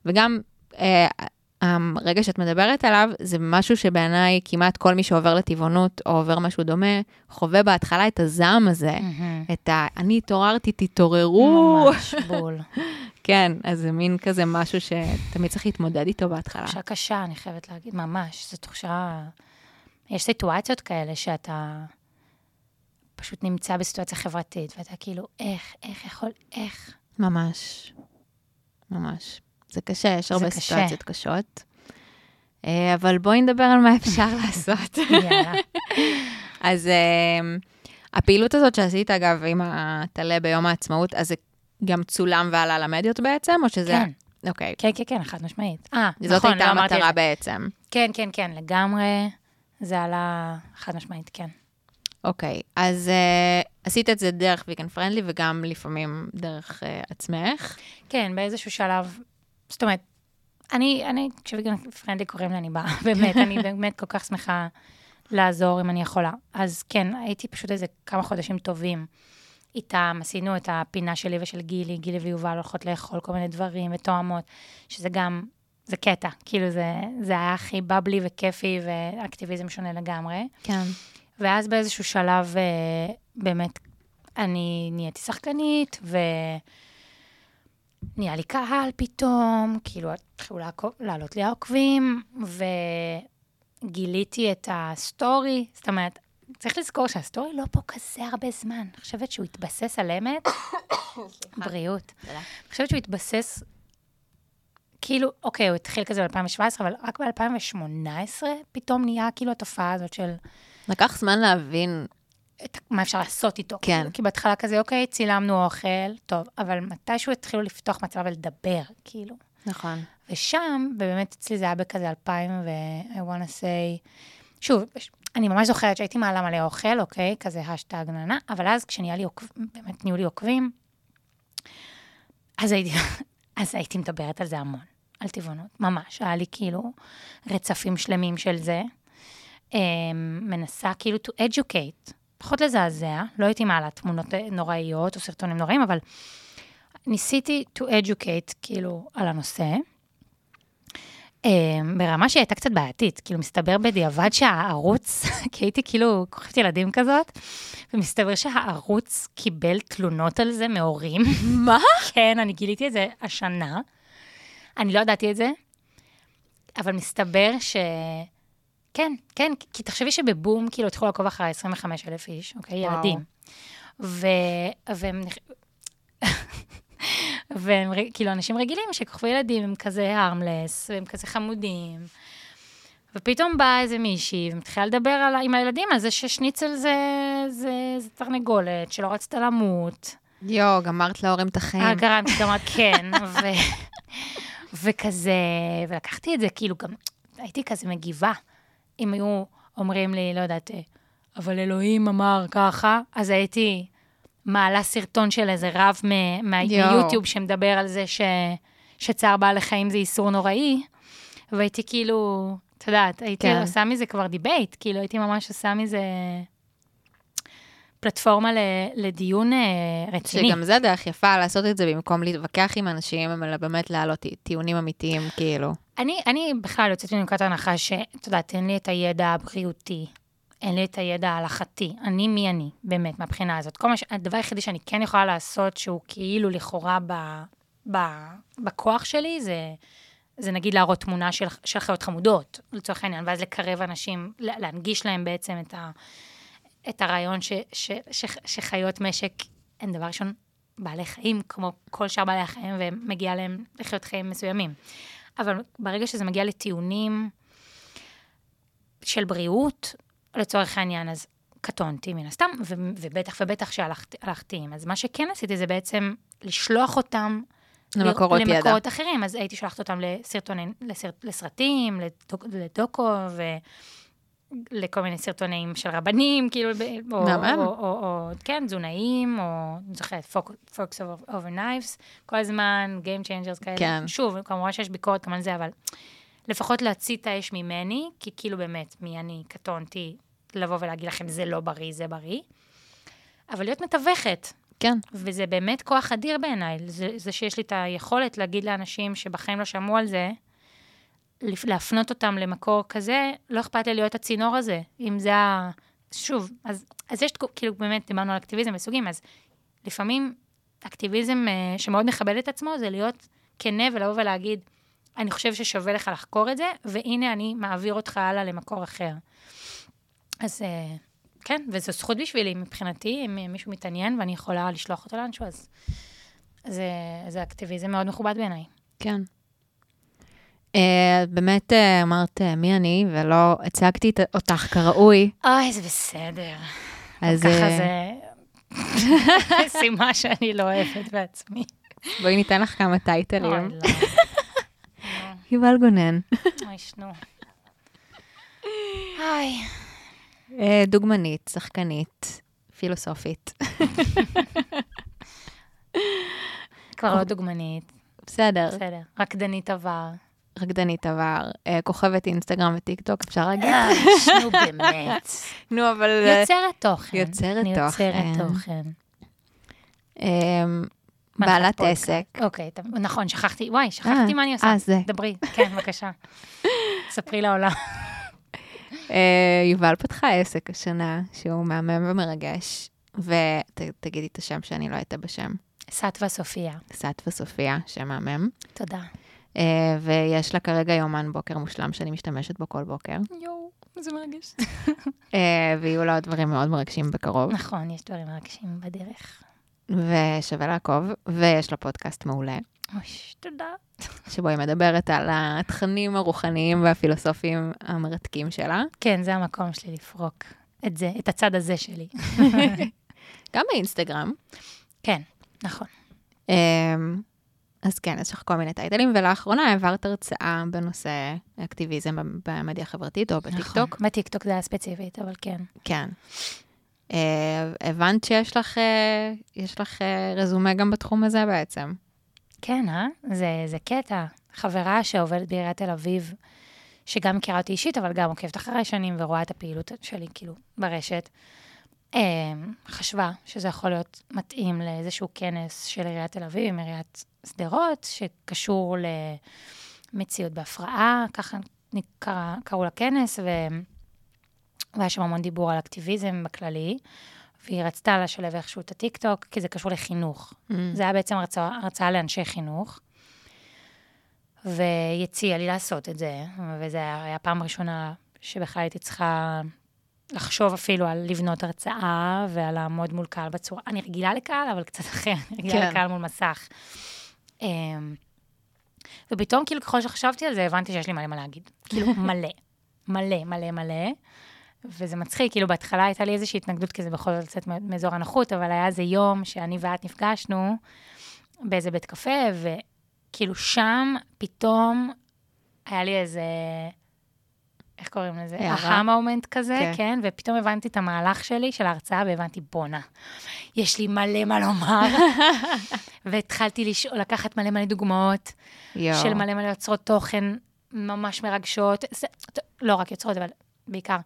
Speaker 3: וגם הרגע שאת מדברת עליו, זה משהו שבעיניי כמעט כל מי שעובר לטבעונות או עובר משהו דומה, חווה בהתחלה את הזעם הזה, mm-hmm. את ה... אני התעוררתי, תתעוררו.
Speaker 2: ממש בול.
Speaker 3: כן, אז זה מין כזה משהו שתמיד צריך להתמודד איתו בהתחלה.
Speaker 2: תחושה קשה, אני חייבת להגיד, ממש. זו תחושה... יש סיטואציות כאלה שאתה פשוט נמצא בסיטואציה חברתית, ואתה כאילו, איך, איך יכול, איך?
Speaker 3: ממש. ממש. זה קשה, יש הרבה קשה. סיטואציות קשות. אה, אבל בואי נדבר על מה אפשר לעשות. אז אה, הפעילות הזאת שעשית, אגב, עם הטלה ביום העצמאות, אז זה גם צולם ועלה למדיות בעצם, או שזה...
Speaker 2: כן.
Speaker 3: אוקיי.
Speaker 2: כן, כן, כן, חד משמעית. אה,
Speaker 3: נכון, זאת הייתה לא המטרה בעצם.
Speaker 2: כן, כן, כן, לגמרי. זה עלה חד משמעית, כן.
Speaker 3: אוקיי, אז uh, עשית את זה דרך ויגן פרנדלי וגם לפעמים דרך uh, עצמך.
Speaker 2: כן, באיזשהו שלב זאת אומרת, אני, אני, כשוויגן פרנדלי קוראים לי, אני באה, באמת, אני באמת כל כך שמחה לעזור אם אני יכולה. אז כן, הייתי פשוט איזה כמה חודשים טובים איתם, עשינו את הפינה שלי ושל גילי, גילי ויובל הולכות לאכול כל מיני דברים ותואמות, שזה גם, זה קטע, כאילו זה, זה היה הכי בבלי וכיפי ואקטיביזם שונה לגמרי.
Speaker 3: כן.
Speaker 2: ואז באיזשהו שלב, אה, באמת, אני נהייתי שחקנית, ו... נהיה לי קהל פתאום, כאילו, התחילו לעלות לי העוקבים, וגיליתי את ה story, זאת אומרת, צריך לזכור שה story לא פה כזה הרבה זמן. אני חושבת שהוא התבסס על אמת. בריאות. אני חושבת שהוא התבסס, כאילו, אוקיי, הוא התחיל כזה ב-2017, אבל רק ב-2018 פתאום נהיה כאילו התופעה הזאת של...
Speaker 3: לקח זמן להבין
Speaker 2: את מה אפשר לעשות איתו.
Speaker 3: כן.
Speaker 2: כאילו, כי בהתחלה כזה, אוקיי, צילמנו אוכל, טוב, אבל מתישהו התחילו לפתוח מצלמה ולדבר, כאילו.
Speaker 3: נכון.
Speaker 2: ושם, ובאמת אצלי זה היה בכזה 2000, ו- I want to say, שוב, אני ממש זוכרת שהייתי מעלה מלא אוכל, אוקיי, כזה השטג ננה, אבל אז כשנהיה לי עוקבים, באמת נהיו לי עוקבים, אז הייתי, אז הייתי מדברת על זה המון, על טבעונות, ממש. היה לי כאילו רצפים שלמים של זה. אמ, מנסה כאילו to educate, פחות לזעזע, לא הייתי מעלה תמונות נוראיות או סרטונים נוראים, אבל ניסיתי to educate, כאילו, על הנושא. Um, ברמה שהיא הייתה קצת בעייתית, כאילו, מסתבר בדיעבד שהערוץ, כי הייתי כאילו כוכבת ילדים כזאת, ומסתבר שהערוץ קיבל תלונות על זה מהורים.
Speaker 3: מה?
Speaker 2: כן, אני גיליתי את זה השנה. אני לא ידעתי את זה, אבל מסתבר ש... כן, כן, כי תחשבי שבבום, כאילו, התחילו לעקוב אחרי 25 אלף איש, אוקיי? וואו. ילדים. ו... והם... והם כאילו אנשים רגילים שכוכבי ילדים הם כזה הרמלס, והם כזה חמודים. ופתאום באה איזה מישהי ומתחילה לדבר על, עם הילדים על זה ששניצל זה, זה, זה תרנגולת, שלא רצת למות.
Speaker 3: יואו, גמרת להורים את החיים.
Speaker 2: אה, גרמתי, גמרת, כן. ו, וכזה, ולקחתי את זה, כאילו, גם הייתי כזה מגיבה. אם היו אומרים לי, לא יודעת, אבל אלוהים אמר ככה, אז הייתי מעלה סרטון של איזה רב מיוטיוב שמדבר על זה ש, שצער בעלי חיים זה איסור נוראי, והייתי כאילו, את יודעת, הייתי כן. עושה מזה כבר debate, כאילו הייתי ממש עושה מזה פלטפורמה לדיון אה, רציני.
Speaker 3: שגם זה דרך יפה לעשות את זה במקום להתווכח עם אנשים, אלא באמת להעלות טיעונים אמיתיים, כאילו.
Speaker 2: אני, אני בכלל יוצאת מנקודת ההנחה שאת יודעת, אין לי את הידע הבריאותי, אין לי את הידע ההלכתי. אני מי אני, באמת, מהבחינה הזאת. כל מה ש... הדבר היחידי שאני כן יכולה לעשות, שהוא כאילו לכאורה ב... ב- בכוח שלי, זה, זה נגיד להראות תמונה של, של חיות חמודות, לצורך העניין, ואז לקרב אנשים, לה- להנגיש להם בעצם את, ה, את הרעיון ש, ש, ש, שחיות משק הן דבר ראשון בעלי חיים, כמו כל שאר בעלי החיים, ומגיע להם לחיות חיים מסוימים. אבל ברגע שזה מגיע לטיעונים של בריאות, לצורך העניין, אז קטונתי מן הסתם, ו- ובטח ובטח שהלכתי עם. אז מה שכן עשיתי זה בעצם לשלוח אותם
Speaker 3: למקורות ידע.
Speaker 2: למקורות אחרים, אז הייתי שולחת אותם לסרטוני, לסרט, לסרטים, לדוק, לדוקו, ולכל מיני סרטונים של רבנים, כאילו, או. או, או, או, כן, תזונאים, או, אני זוכרת, over, over Knives, כל הזמן, Game Changers כאלה.
Speaker 3: כן.
Speaker 2: שוב, כמובן שיש ביקורת גם על זה, אבל לפחות להוציא את האש ממני, כי כאילו באמת, מי אני קטונתי, לבוא ולהגיד לכם, זה לא בריא, זה בריא. אבל להיות מתווכת,
Speaker 3: כן,
Speaker 2: וזה באמת כוח אדיר בעיניי, זה, זה שיש לי את היכולת להגיד לאנשים שבחיים לא שמעו על זה, להפנות אותם למקור כזה, לא אכפת לי להיות הצינור הזה, אם זה ה... שוב, אז, אז יש, כאילו, באמת, דיברנו על אקטיביזם וסוגים, אז לפעמים אקטיביזם אה, שמאוד מכבד את עצמו, זה להיות כנה ולבוא ולהגיד, אני חושב ששווה לך לחקור את זה, והנה אני מעביר אותך הלאה למקור אחר. אז אה, כן, וזו זכות בשבילי, מבחינתי, אם מישהו מתעניין ואני יכולה לשלוח אותו לאנשהו, אז זה, זה אקטיביזם מאוד מכובד בעיניי.
Speaker 3: כן. Uh, באמת uh, אמרת uh, מי אני, ולא הצגתי אותך כראוי,
Speaker 2: אוי, זה בסדר.
Speaker 3: אז
Speaker 2: ככה
Speaker 3: אה,
Speaker 2: זה משימה שאני לא אוהבת בעצמי.
Speaker 3: בואי ניתן לך כמה טייטלים.
Speaker 2: לא.
Speaker 3: יובל גונן,
Speaker 2: אוי, שנו.
Speaker 3: אה, דוגמנית, שחקנית, פילוסופית.
Speaker 2: כבר לא דוגמנית,
Speaker 3: בסדר,
Speaker 2: בסדר. רקדנית עבר.
Speaker 3: רקדנית עבר, אה, כוכבת אינסטגרם וטיק טוק, אפשר להגיד?
Speaker 2: אה, שנו, באמת.
Speaker 3: נו, אבל... אה,
Speaker 2: יוצרת תוכן.
Speaker 3: יוצרת
Speaker 2: אני יוצרת
Speaker 3: תוכן.
Speaker 2: תוכן. מה,
Speaker 3: בעלת? עסק.
Speaker 2: אוקיי, נכון, שכחתי, וואי, שכחתי מה אני עושה.
Speaker 3: אה, זה.
Speaker 2: דברי, כן, בבקשה. ספרי לעולם.
Speaker 3: יובל פתחה עסק השנה, שהוא מהמם ומרגש, ותגידי את השם שאני לא הייתה בשם.
Speaker 2: סטווה סופיה,
Speaker 3: סטווה סופיה, שם מהמם.
Speaker 2: תודה.
Speaker 3: אה, ויש לה כרגע יומן בוקר מושלם שאני משתמשת בו כל בוקר.
Speaker 2: יואו, זה מרגש.
Speaker 3: אה, ויהיו לה עוד דברים מאוד מרגשים בקרוב,
Speaker 2: נכון, יש דברים מרגשים בדרך.
Speaker 3: ושווה לעקוב. ויש לה פודקאסט מעולה,
Speaker 2: אוי, תודה.
Speaker 3: שבו היא מדברת על התכנים הרוחניים והפילוסופיים המרתקים שלה.
Speaker 2: כן, זה המקום שלי לפרוק את זה, את הצד הזה שלי.
Speaker 3: גם באינסטגרם.
Speaker 2: כן, נכון.
Speaker 3: אז כן, יש לך כל מיני טייטלים, ולאחרונה העברת הרצאה בנושא אקטיביזם במדיה החברתית או בטיקטוק.
Speaker 2: נכון. בטיקטוק זה היה ספציפית, אבל כן.
Speaker 3: כן. אה, הבנת שיש לך, אה, יש לך אה, רזומה גם בתחום הזה בעצם.
Speaker 2: כן, אה? זה, זה קטע. חברה שעובדת בעיריית תל אביב, שגם מכירה אותי אישית, אבל גם עוקבת אחרי שנים ורואה את הפעילות שלי, כאילו, ברשת, חשבה שזה יכול להיות מתאים לאיזשהו כנס של עיריית תל אביב עם עיריית שדרות, שקשור למציאות בהפרעה, ככה נקרא, קראו לכנס, ו... והיה שם המון דיבור על אקטיביזם בכללי, והיא רצתה לשלב איכשהו את הטיקטוק, כי זה קשור לחינוך.
Speaker 3: Mm.
Speaker 2: זה היה בעצם הרצאה, הרצאה לאנשי חינוך, והיא הציעה לי לעשות את זה, וזה היה, היה פעם ראשונה שבכלל הייתי צריכה לחשוב אפילו על לבנות הרצאה ועל לעמוד מול קהל בצורה, אני רגילה לקהל, אבל קצת אחר, אני רגילה
Speaker 3: כן.
Speaker 2: לקהל מול מסך. אמ, ופתאום, כאילו, ככל שחשבתי על זה, הבנתי שיש לי מלא מה להגיד. כאילו, מלא. מלא, מלא, מלא. וזה מצחיק, כאילו, בהתחלה הייתה לי איזושהי התנגדות כזה בכל זאת לצאת מאזור הנוחות, אבל היה איזה יום שאני ואת נפגשנו באיזה בית קפה, וכאילו שם פתאום היה לי איזה, איך קוראים לזה? אחא מומנט כזה,
Speaker 3: כן.
Speaker 2: כן. ופתאום הבנתי את המהלך שלי, של ההרצאה, והבנתי, בואנה, יש לי מלא מה לומר. והתחלתי לשאול, לקחת מלא מלא דוגמאות.
Speaker 3: יואו.
Speaker 2: של מלא מלא יוצרות תוכן ממש מרגשות, זה, לא רק יוצרות, אבל בעיקר.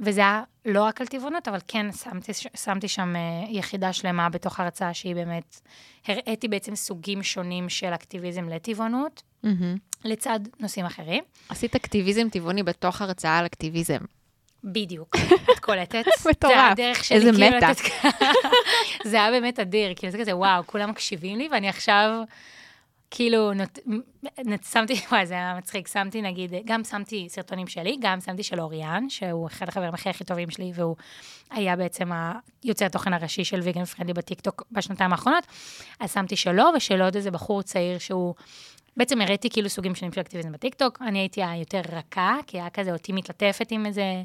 Speaker 2: וזה היה לא רק על טבעונות, אבל כן שמתי, שמתי שם אה, יחידה שלמה בתוך הרצאה שהיא באמת, הראיתי בעצם סוגים שונים של אקטיביזם לטבעונות,
Speaker 3: מהמם.
Speaker 2: לצד נושאים אחרים.
Speaker 3: עשית אקטיביזם טבעוני בתוך הרצאה על אקטיביזם.
Speaker 2: בדיוק, את קולטת.
Speaker 3: מטורף.
Speaker 2: זה הדרך שלי,
Speaker 3: איזה
Speaker 2: כאילו,
Speaker 3: מטה.
Speaker 2: לתת- זה היה באמת אדיר, כאילו זה כזה, וואו, כולם מקשיבים לי, ואני עכשיו כאילו, נות... שמתי, וואי, זה היה מצחיק, שמתי נגיד, גם שמתי סרטונים שלי, גם שמתי של אוריאן, שהוא אחד החברים הכי הכי טובים שלי, והוא היה בעצם היוצר התוכן הראשי של ויגן פרנדלי בטיקטוק בשנתיים האחרונות, אז שמתי שלו ושל עוד איזה בחור צעיר שהוא... בעצם הראיתי כאילו סוגים שונים של אקטיביזם בטיקטוק, אני הייתי היותר רכה, כי היה כזה אותי מתלטפת עם איזה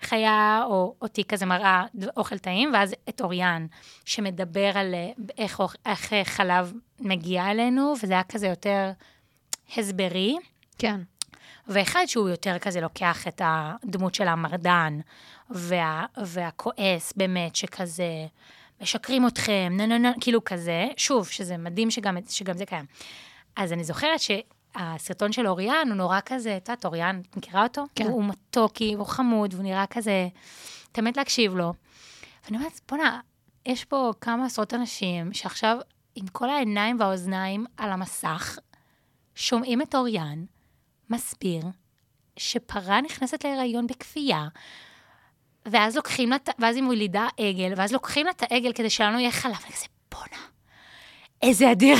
Speaker 2: חיה, או אותי כזה מראה אוכל טעים, ואז את אוריאן, שמדבר על אה, איך, איך חלב מגיע אלינו, וזה היה כזה יותר הסברי.
Speaker 3: כן.
Speaker 2: ואחד שהוא יותר כזה לוקח את הדמות של המרדן, וה, והכועס באמת, שכזה, משקרים אתכם, נה נה נה, כאילו כזה, שוב, שזה מדהים שגם, שגם זה קיים. אז אני זוכרת שהסרטון של אוריאן הוא נורא כזה, את יודעת, אוריאן, את מכירה אותו?
Speaker 3: כן.
Speaker 2: הוא מתוקי, הוא חמוד, והוא נראה כזה, תמת להקשיב לו. ואני אומרת, בוא'נה, יש פה כמה עשרות אנשים שעכשיו, עם כל העיניים והאוזניים על המסך, שומעים את אוריאן מסביר שפרה נכנסת להיריון בכפייה, ואז לוקחים לה, ואז היא מולידה עגל, ואז לוקחים לה את העגל כדי שלנו יהיה חלב, ואני כזה, בואנה. איזה אדיר,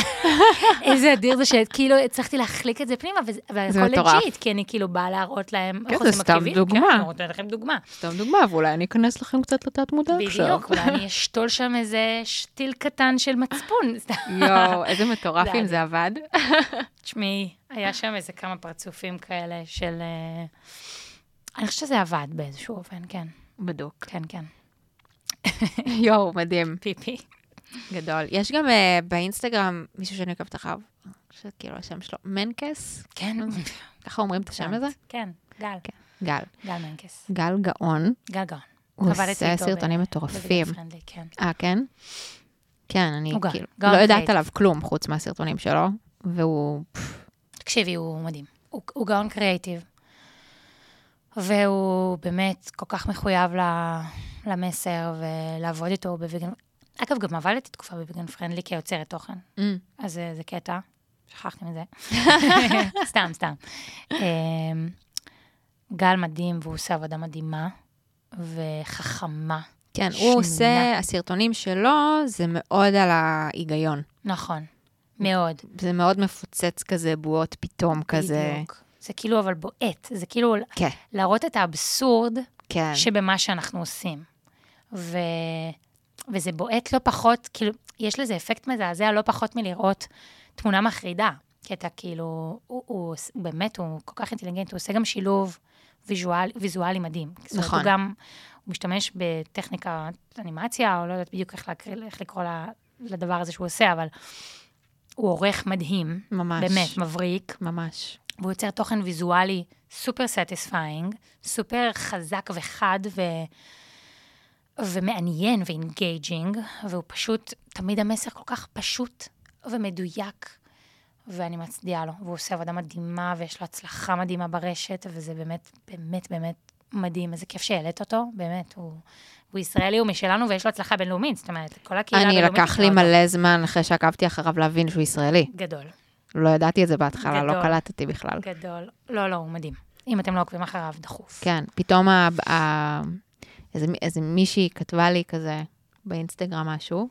Speaker 2: איזה אדיר זה שכאילו הצלחתי להחליק את זה פנימה, והכל לג'יט, כי אני כאילו באה להראות להם
Speaker 3: כן, זה סתם דוגמה.
Speaker 2: כן, אני נותנת לכם דוגמה.
Speaker 3: סתם דוגמה, ואולי אני אכנס לכם קצת לתת מודע עכשיו.
Speaker 2: בדיוק, אולי אני אשתול שם איזה שתיל קטן של מצפון.
Speaker 3: יואו, איזה מטורף אם זה עבד.
Speaker 2: תשמעי, היה שם איזה כמה פרצופים כאלה של... אה, אני חושבת שזה עבד באיזשהו אופן, כן.
Speaker 3: בדוק.
Speaker 2: כן, כן.
Speaker 3: יואו, מדהים.
Speaker 2: פיפי.
Speaker 3: גדול. יש גם uh, באינסטגרם מישהו שאני עוקבת אחריו, אני חושבת כאילו השם שלו, מנקס?
Speaker 2: כן.
Speaker 3: ככה אומרים את השם הזה?
Speaker 2: כן, גל.
Speaker 3: כן, גל.
Speaker 2: גל מנקס.
Speaker 3: גל גאון.
Speaker 2: גל גאון.
Speaker 3: הוא עושה סרטונים מטורפים.
Speaker 2: כן.
Speaker 3: אה, כן? כן, אני. כאילו לא יודעת. עליו כלום חוץ מהסרטונים שלו, והוא...
Speaker 2: תקשיבי, הוא מדהים. הוא, גאון קריאייטיב. והוא באמת כל כך מחויב למסר ולעבוד איתו. אגב, גם עבדתי תקופה בוויגן פרנדלי כיוצרת תוכן.
Speaker 3: Mm.
Speaker 2: אז זה, זה קטע, שכחתי מזה. סתם, סתם. אמ, גל מדהים, והוא עושה עבודה מדהימה וחכמה.
Speaker 3: כן,
Speaker 2: שנונה.
Speaker 3: הוא עושה, הסרטונים שלו זה מאוד על ההיגיון.
Speaker 2: נכון, מאוד.
Speaker 3: זה מאוד מפוצץ כזה, בועות פתאום כזה.
Speaker 2: בדיוק. זה כאילו אבל בועט, זה כאילו
Speaker 3: כן,
Speaker 2: להראות את האבסורד
Speaker 3: כן.
Speaker 2: שבמה שאנחנו עושים. ו... וזה בועט לא פחות, כאילו, יש לזה אפקט מזעזע לא פחות מלראות תמונה מחרידה. כי אתה כאילו, הוא, הוא, הוא באמת, הוא כל כך אינטליגנט, הוא עושה גם שילוב ויזואל, ויזואלי מדהים. זאת אומרת,
Speaker 3: נכון.
Speaker 2: הוא גם, הוא משתמש בטכניקת אנימציה, או לא יודעת בדיוק איך, להקריא, איך לקרוא לה, לדבר הזה שהוא עושה, אבל הוא עורך מדהים,
Speaker 3: ממש.
Speaker 2: באמת מבריק.
Speaker 3: ממש.
Speaker 2: והוא יוצר תוכן ויזואלי סופר satisfying, סופר חזק וחד ו... ומעניין ו engaging, והוא פשוט, תמיד המסר כל כך פשוט ומדויק, ואני מצדיעה לו. והוא עושה עבודה מדהימה, ויש לו הצלחה מדהימה ברשת, וזה באמת, באמת, באמת מדהים. איזה כיף שהעלית אותו, באמת, הוא... הוא ישראלי, הוא משלנו, ויש לו הצלחה בינלאומית, זאת אומרת, כל הקהילה
Speaker 3: אני
Speaker 2: הבינלאומית...
Speaker 3: לקח לי. מלא זמן אחרי שעקבתי אחריו להבין שהוא ישראלי.
Speaker 2: גדול,
Speaker 3: לא ידעתי את זה בהתחלה, לא. קלטתי בכלל.
Speaker 2: גדול. לא, לא, הוא מדהים. אם אתם לא עוקבים אחריו, דחוף.
Speaker 3: כן, פתאום ה... איזה, איזה מישהי כתבה לי כזה באינסטגרם משהו,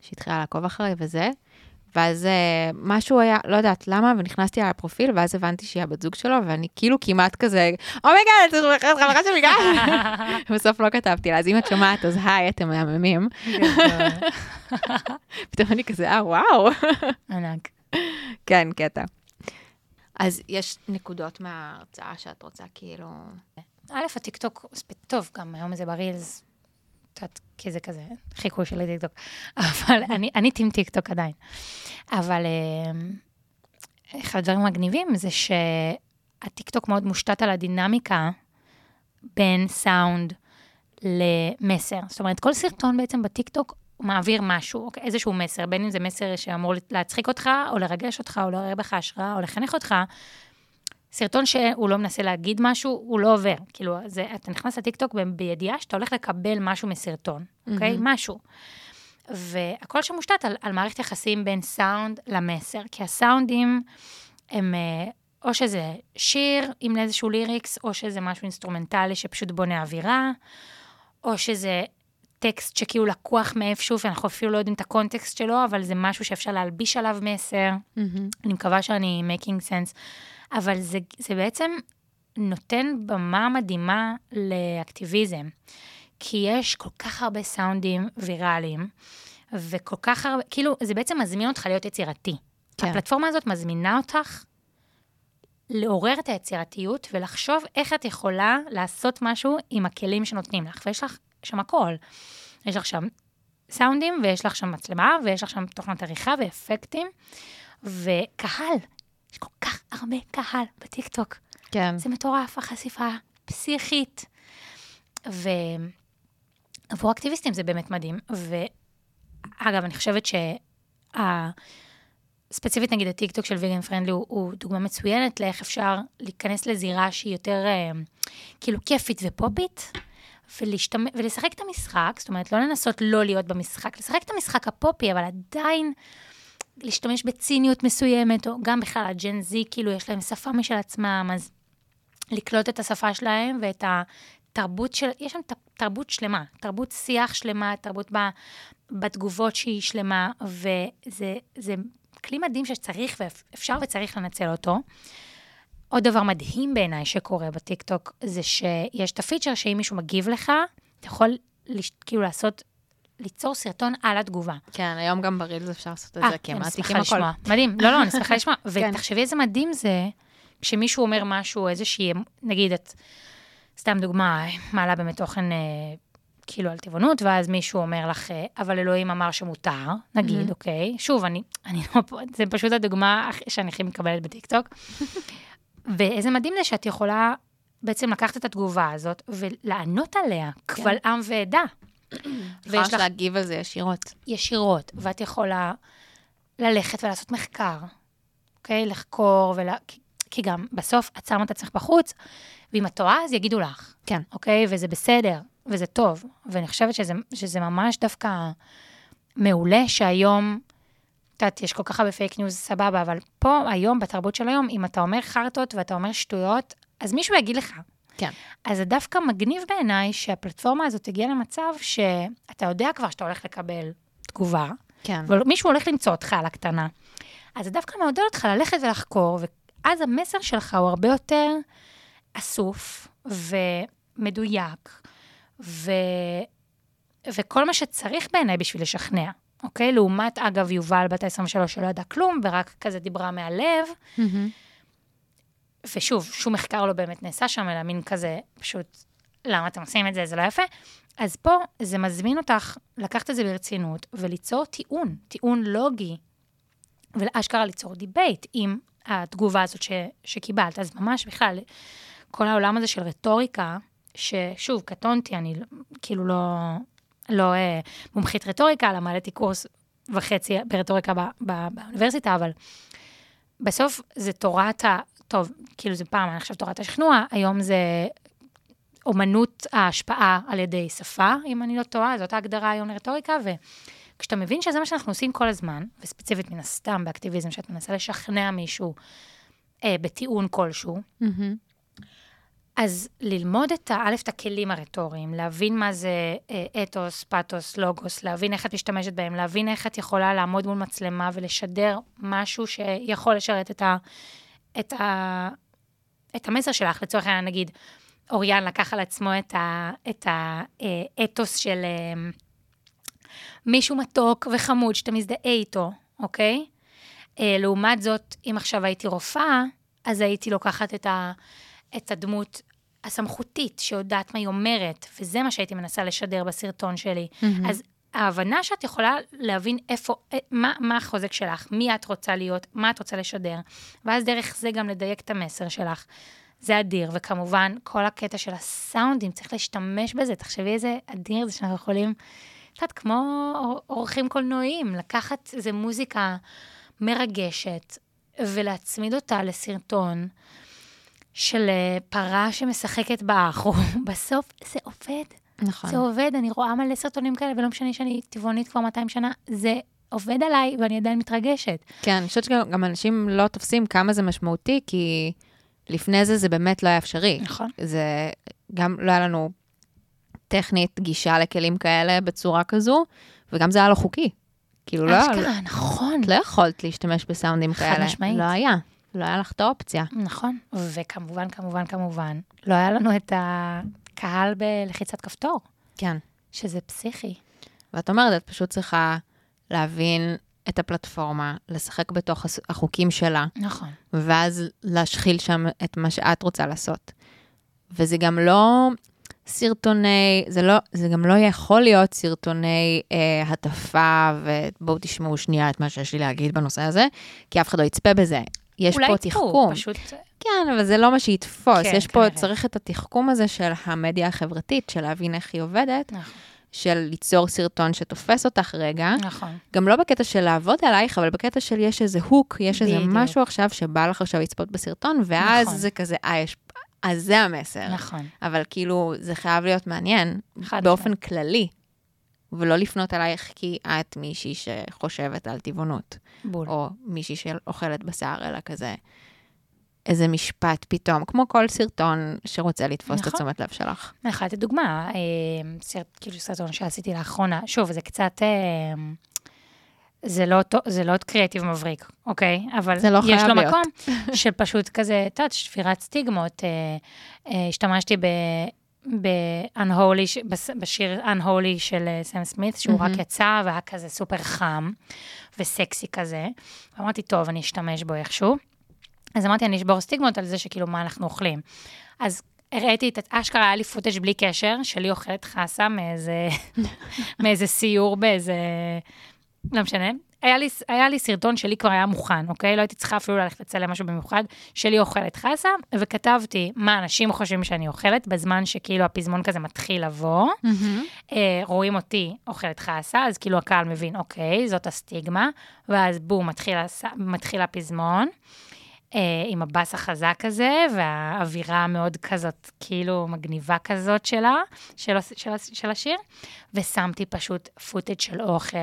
Speaker 3: שהתחילה לעקוב אחריי וזה, ואז אה, משהו היה, לא יודעת למה, ונכנסתי על הפרופיל, ואז הבנתי שהיא הבת זוג שלו, ואני כאילו כמעט כזה, oh my god, את חברה שלי גם. בסוף לא כתבתי לה, אז אם את שומעת, אז היי, אתם מהממים. פתאום אני כזה, אה, וואו.
Speaker 2: ענק.
Speaker 3: כן, קטע. אז יש נקודות מההרצאה שאת רוצה כאילו...
Speaker 2: א', הטיקטוק, טוב, גם היום זה ב reels, יודעת, כי זה כזה חיקוי של טיקטוק. אבל אני, אני team טיקטוק עדיין. אבל אה, אחד הדברים המגניבים זה שהטיקטוק מאוד מושתת על הדינמיקה בין סאונד למסר. זאת אומרת, כל סרטון בעצם בטיקטוק מעביר משהו, אוקיי? איזשהו מסר, בין אם זה מסר שאמור להצחיק אותך, או לרגש אותך, או לעורר בך השראה, או לחנך אותך. סרטון שהוא לא מנסה להגיד משהו, הוא לא עובר. כאילו, זה, אתה נכנס לטיקטוק בידיעה שאתה הולך לקבל משהו מסרטון, אוקיי?
Speaker 3: מהמם.
Speaker 2: משהו. והכל שמושתת על, על מערכת יחסים בין סאונד למסר, כי הסאונדים הם אה, או שזה שיר עם איזשהו lyrics, או שזה משהו אינסטרומנטלי שפשוט בונה אווירה, או שזה טקסט שכאילו לקוח מאיפשהו, ואנחנו אפילו לא יודעים את הקונטקסט שלו, אבל זה משהו שאפשר להלביש עליו מסר. אני מקווה שאני making sense, אבל זה, זה בעצם נותן במה מדהימה לאקטיביזם, כי יש כל כך הרבה סאונדים ויראליים, וכל כך הרבה, כאילו, זה בעצם מזמין אותך להיות יצירתי.
Speaker 3: כן.
Speaker 2: הפלטפורמה הזאת מזמינה אותך לעורר את היצירתיות ולחשוב איך את יכולה לעשות משהו עם הכלים שנותנים לך, ויש לך שם הכל. יש לך שם סאונדים, ויש לך שם מצלמה, ויש לך שם תוכנת עריכה ואפקטים, וקהל. יש כל כך הרבה קהל בטיקטוק.
Speaker 3: כן.
Speaker 2: זה מטורף, החשיפה פסיכית. ועבור אקטיביסטים זה באמת מדהים. ואגב, אני חושבת שה... ספציפית נגיד הטיקטוק של ויגן פרנדלי הוא, הוא דוגמה מצוינת לאיך אפשר להיכנס לזירה שהיא יותר אה, כאילו כיפית ופופית, ולהשתמ... ולשחק את המשחק, זאת אומרת, לא לנסות לא להיות במשחק, לשחק את המשחק הפופי, אבל עדיין להשתמש בציניות מסוימת, או גם בכלל הג'ן זי, כאילו יש להם שפה משל עצמם, אז לקלוט את השפה שלהם ואת התרבות של, יש שם תרבות שלמה, תרבות שיח שלמה, תרבות ב, בתגובות שהיא שלמה, וזה זה כלי מדהים שצריך ואפשר וצריך לנצל אותו. עוד דבר מדהים בעיניי שקורה בטיקטוק, זה שיש את הפיצ'ר שאם מישהו מגיב לך, אתה יכול כאילו לעשות, ליצור סרטון על התגובה.
Speaker 3: כן, היום גם ברילס אפשר לעשות את
Speaker 2: אה,
Speaker 3: זה, כי הם מעתיקים הכל.
Speaker 2: לשמוע. מדהים, לא, לא, אני שמחה לשמוע.
Speaker 3: כן.
Speaker 2: ותחשבי איזה מדהים זה, כשמישהו אומר משהו, איזושהי, נגיד, את, סתם דוגמה, מעלה באמת תוכן, אה, כאילו, על טבעונות, ואז מישהו אומר לך, אה, אבל אלוהים אמר שמותר, נגיד, אוקיי? שוב, אני, אני לא, פה- זה פשוט הדוגמה שאני הכי מקבלת בטיקטוק. ואיזה מדהים זה שאת יכולה בעצם לקחת את התגובה הזאת ולענות עליה, קבל עם ועדה.
Speaker 3: ויש לך להגיב על זה ישירות.
Speaker 2: ישירות, ואת יכולה ללכת ולעשות מחקר, אוקיי? לחקור. כי- כי גם בסוף את שמה את עצמך בחוץ, ואם את טועה, אז יגידו לך,
Speaker 3: כן.
Speaker 2: אוקיי? וזה בסדר, וזה טוב. ואני חושבת שזה, שזה ממש דווקא מעולה שהיום, את יודעת, יש כל כך הרבה fake news, סבבה, אבל פה, היום, בתרבות של היום, אם אתה אומר חרטות ואתה אומר שטויות, אז מישהו יגיד לך.
Speaker 3: כן.
Speaker 2: אז זה דווקא מגניב בעיניי שהפלטפורמה הזאת הגיעה למצב שאתה יודע כבר שאתה הולך לקבל תגובה,
Speaker 3: כן.
Speaker 2: ומישהו הולך למצוא אותך על הקטנה. אז זה דווקא מעודד אותך ללכת ולחקור, ואז המסר שלך הוא הרבה יותר אסוף ומדויק, ו... וכל מה שצריך בעיניי בשביל לשכנע, אוקיי? לעומת, אגב, יובל בת ה-23 שלא ידעה כלום, ורק כזה דיברה מהלב,
Speaker 3: מהמם.
Speaker 2: ושוב, שום מחקר לא באמת נעשה שם, אלא מין כזה, פשוט, למה אתם עושים את זה, זה לא יפה. אז פה זה מזמין אותך לקחת את זה ברצינות וליצור טיעון, טיעון לוגי, ואשכרה ליצור דיבייט עם התגובה הזאת ש, שקיבלת. אז ממש בכלל, כל העולם הזה של רטוריקה, ששוב, קטונתי, אני לא- כאילו לא, לא אה, מומחית רטוריקה, למדתי קורס וחצי ברטוריקה ב, ב, באוניברסיטה, אבל בסוף זה תורת. טוב, כאילו זה פעם, אני חושבת תורת השכנוע, היום זה אומנות ההשפעה על ידי שפה, אם אני לא טועה, זאת ההגדרה היום לרטוריקה, וכשאתה מבין שזה מה שאנחנו עושים כל הזמן, וספציפית מן הסתם באקטיביזם, שאת מנסה לשכנע מישהו אה, בטיעון כלשהו,
Speaker 3: מהמם.
Speaker 2: אז ללמוד את, א', את הכלים הרטוריים, להבין מה זה אה, אתוס, פתוס, לוגוס, להבין איך את משתמשת בהם, להבין איך את יכולה לעמוד מול מצלמה ולשדר משהו שיכול לשרת את, ה, את, ה, את המסר שלך. לצורך העניין, נגיד, אוריאן לקח על עצמו את, ה, את האתוס של אה, מישהו מתוק וחמוד שאתה מזדהה איתו, אוקיי? אה, לעומת זאת, אם עכשיו הייתי רופאה, אז הייתי לוקחת את, ה, את הדמות הסמכותית, שיודעת מה היא אומרת, וזה מה שהייתי מנסה לשדר בסרטון שלי.
Speaker 3: מהמם.
Speaker 2: אז ההבנה שאת יכולה להבין איפה, אה, מה, מה החוזק שלך, מי את רוצה להיות, מה את רוצה לשדר, ואז דרך זה גם לדייק את המסר שלך. זה אדיר, וכמובן, כל הקטע של הסאונדים, צריך להשתמש בזה, תחשבי איזה אדיר זה שאנחנו יכולים, את יודעת, כמו אור- אורחים קולנועיים, לקחת איזה מוזיקה מרגשת ולהצמיד אותה לסרטון של אה, פרה שמשחקת באחו. בסוף זה עובד.
Speaker 3: נכון.
Speaker 2: זה עובד, אני רואה מלא סרטונים כאלה, ולא משנה שאני טבעונית כבר 200 שנה, זה עובד עליי ואני עדיין מתרגשת.
Speaker 3: כן, אני חושבת שגם גם אנשים לא תופסים כמה זה משמעותי, כי לפני זה זה באמת לא היה אפשרי.
Speaker 2: נכון.
Speaker 3: זה גם לא היה לנו טכנית גישה לכלים כאלה בצורה כזו, וגם זה היה לא חוקי. כאילו, לא,
Speaker 2: אשכרה, נכון.
Speaker 3: את לא יכולת להשתמש בסאונדים
Speaker 2: חד
Speaker 3: כאלה.
Speaker 2: משמעית.
Speaker 3: לא היה. לא היה לך את האופציה.
Speaker 2: נכון, וכמובן, כמובן, כמובן, לא היה לנו את הקהל בלחיצת כפתור,
Speaker 3: כן.
Speaker 2: שזה פסיכי.
Speaker 3: ואת אומרת, את פשוט צריכה להבין את הפלטפורמה, לשחק בתוך החוקים שלה,
Speaker 2: נכון.
Speaker 3: ואז להשחיל שם את מה שאת רוצה לעשות. וזה גם לא סרטוני, זה, לא, זה גם לא יכול להיות סרטוני אה, הטפה, ובואו תשמעו שנייה את מה שיש לי להגיד בנושא הזה, כי אף אחד לא יצפה בזה. יש
Speaker 2: אולי
Speaker 3: פה תחכום.
Speaker 2: פשוט...
Speaker 3: כן, אבל זה לא מה שיתפוס.
Speaker 2: כן,
Speaker 3: יש פה,
Speaker 2: כנראה.
Speaker 3: צריך את התחכום הזה של המדיה החברתית, של להבין איך היא עובדת,
Speaker 2: נכון,
Speaker 3: של ליצור סרטון שתופס אותך רגע.
Speaker 2: נכון.
Speaker 3: גם לא בקטע של לעבוד עלייך, אבל בקטע של יש איזה הוק, יש איזה
Speaker 2: בדיוק.
Speaker 3: משהו עכשיו שבא לך עכשיו לצפות בסרטון, ואז
Speaker 2: נכון.
Speaker 3: זה כזה, אה, יש... אז זה המסר.
Speaker 2: נכון.
Speaker 3: אבל כאילו, זה חייב להיות מעניין, באופן כללי, ולא לפנות אלייך כי את מישהי שחושבת על טבעונות,
Speaker 2: בול.
Speaker 3: או מישהי שאוכלת בשר, אלא כזה איזה משפט פתאום, כמו כל סרטון שרוצה לתפוס את
Speaker 2: נכון.
Speaker 3: התשומת לב שלך.
Speaker 2: אני יכולה לתת דוגמה, אה, סרט, כאילו סרטון שעשיתי לאחרונה, שוב, זה קצת, אה, זה לא, זה לא קריאטיב מבריק, אוקיי? אבל
Speaker 3: זה לא
Speaker 2: יש לו
Speaker 3: להיות.
Speaker 2: מקום של פשוט כזה, את יודעת, שבירת סטיגמות. אה, אה, השתמשתי ב... ב-Unholy, בשיר Unholy של אה, סם סמית, שהוא רק יצא והיה כזה סופר חם וסקסי כזה. ואמרתי, טוב, אני אשתמש בו איכשהו. אז אמרתי, אני אשבור סטיגמות על זה שכאילו, מה אנחנו אוכלים. אז הראיתי את, אשכרה היה לי פוטאג' בלי קשר, שלי אוכלת חסה מאיזה, מאיזה סיור באיזה, לא משנה. היה לי, היה לי סרטון שלי כבר היה מוכן, אוקיי? לא הייתי צריכה אפילו ללכת לצלם משהו במיוחד, שלי אוכלת חסה, וכתבתי מה אנשים חושבים שאני אוכלת, בזמן שכאילו הפזמון כזה מתחיל לבוא. אה, רואים אותי אוכלת חסה, אז כאילו הקהל מבין, אוקיי, זאת הסטיגמה, ואז בום, מתחיל, מתחיל הפזמון. אה, עם הבאס החזק הזה, והאווירה המאוד כזאת, כאילו מגניבה כזאת שלה, של, של, הס- של השיר, ושמתי פשוט פוטאג' של אוכל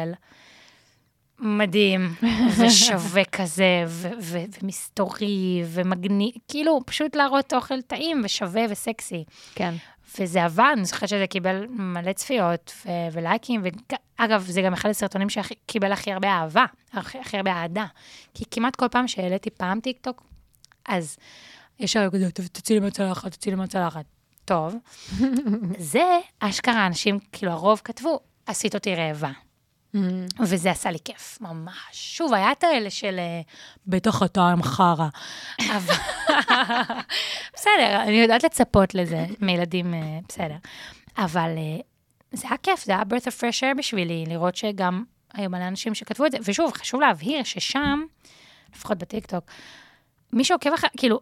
Speaker 2: מדהים, ושווה כזה, ו- ו- ומסתורי, ומגניב, כאילו, פשוט להראות אוכל טעים ושווה וסקסי.
Speaker 3: כן.
Speaker 2: וזה עבד, אני זוכרת שזה קיבל מלא צפיות ו- ולייקים, ואגב, זה גם אחד הסרטונים שקיבל הכי הרבה אהבה, הכי, הכי הרבה אהדה. כי כמעט כל פעם שהעליתי פעם טיקטוק, אז יש הרי כזה, "טוב, תוציא לי מהצלחת, תוציא לי מהצלחת. טוב, זה אשכרה, אנשים, כאילו הרוב כתבו, עשית אותי רעבה. וזה עשה לי כיף, ממש. שוב, היה את האלה של אה, בטח אתה עם חרא. אבל... בסדר, אני יודעת לצפות לזה מילדים, אה, בסדר. אבל אה, זה היה כיף, זה היה birth of fresh air בשבילי, לראות שגם היו מלא אנשים שכתבו את זה. ושוב, חשוב להבהיר ששם, לפחות בטיקטוק, מי שעוקב אחר, כאילו,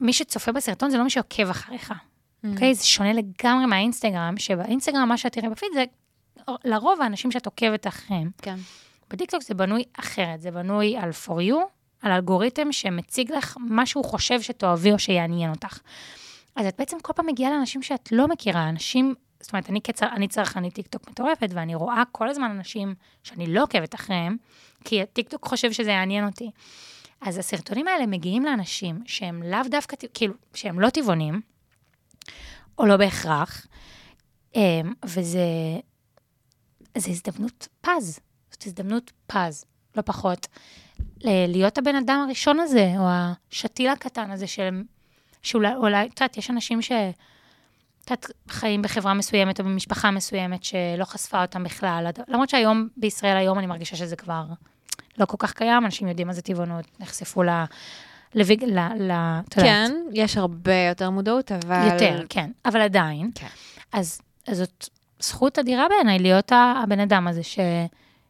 Speaker 2: מי שצופה בסרטון זה לא מי שעוקב אחריך. אוקיי? זה שונה לגמרי מהאינסטגרם, שבאינסטגרם מה שאת תראה בפיד זה לרוב האנשים שאת עוקבת אחריהם.
Speaker 3: כן.
Speaker 2: בטיקטוק זה בנוי אחרת, זה בנוי על for you, על אלגוריתם שמציג לך מה שהוא חושב שתאהבי או שיעניין אותך. אז את בעצם כל פעם מגיעה לאנשים שאת לא מכירה, אנשים, זאת אומרת, אני, כצ-, אני צרכנית טיקטוק מטורפת, ואני רואה כל הזמן אנשים שאני לא עוקבת אחריהם, כי הטיקטוק חושב שזה יעניין אותי. אז הסרטונים האלה מגיעים לאנשים שהם לאו דווקא, כאילו, שהם לא טבעונים, או לא בהכרח, אמ, וזה זה הזדמנות פז. זאת הזדמנות פז, לא פחות. להיות הבן אדם הראשון הזה, או השתיל הקטן הזה של... שאולי, אולי, את יודעת, יש אנשים ש... את יודעת, חיים בחברה מסוימת או במשפחה מסוימת שלא חשפה אותם בכלל. למרות שהיום, בישראל היום, אני מרגישה שזה כבר לא כל כך קיים, אנשים יודעים מה זה טבעונות, נחשפו ל... לוויג... ל... ל... את יודעת.
Speaker 3: כן, יש הרבה יותר מודעות, אבל...
Speaker 2: יותר, כן. אבל עדיין.
Speaker 3: כן.
Speaker 2: אז, אז זאת זכות אדירה בעיניי להיות הבן אדם הזה ש...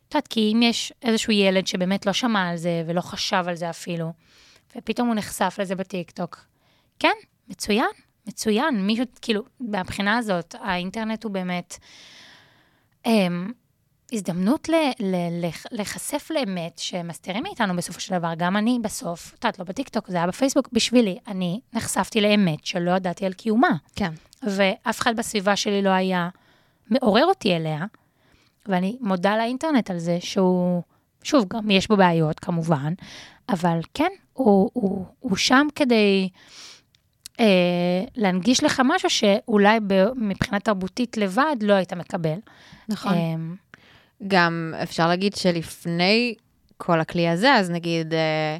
Speaker 2: את יודעת, כי אם יש איזשהו ילד שבאמת לא שמע על זה ולא חשב על זה אפילו, ופתאום הוא נחשף לזה בטיקטוק, כן, מצוין, מצוין. מישהו, כאילו, מהבחינה הזאת, האינטרנט הוא באמת אמ, הזדמנות ל, ל, לח- להיחשף לאמת שמסתירים מאיתנו בסופו של דבר. גם אני בסוף, את יודעת, לא בטיקטוק, זה היה בפייסבוק בשבילי. אני נחשפתי לאמת שלא ידעתי על קיומה.
Speaker 3: כן.
Speaker 2: ואף אחד בסביבה שלי לא היה מעורר אותי אליה, ואני מודה לאינטרנט על זה שהוא, שוב, גם יש בו בעיות כמובן, אבל כן, הוא, הוא, הוא שם כדי אה, להנגיש לך משהו שאולי ב- מבחינה תרבותית לבד לא היית מקבל.
Speaker 3: נכון.
Speaker 2: אה,
Speaker 3: גם אפשר להגיד שלפני כל הכלי הזה, אז נגיד, אה,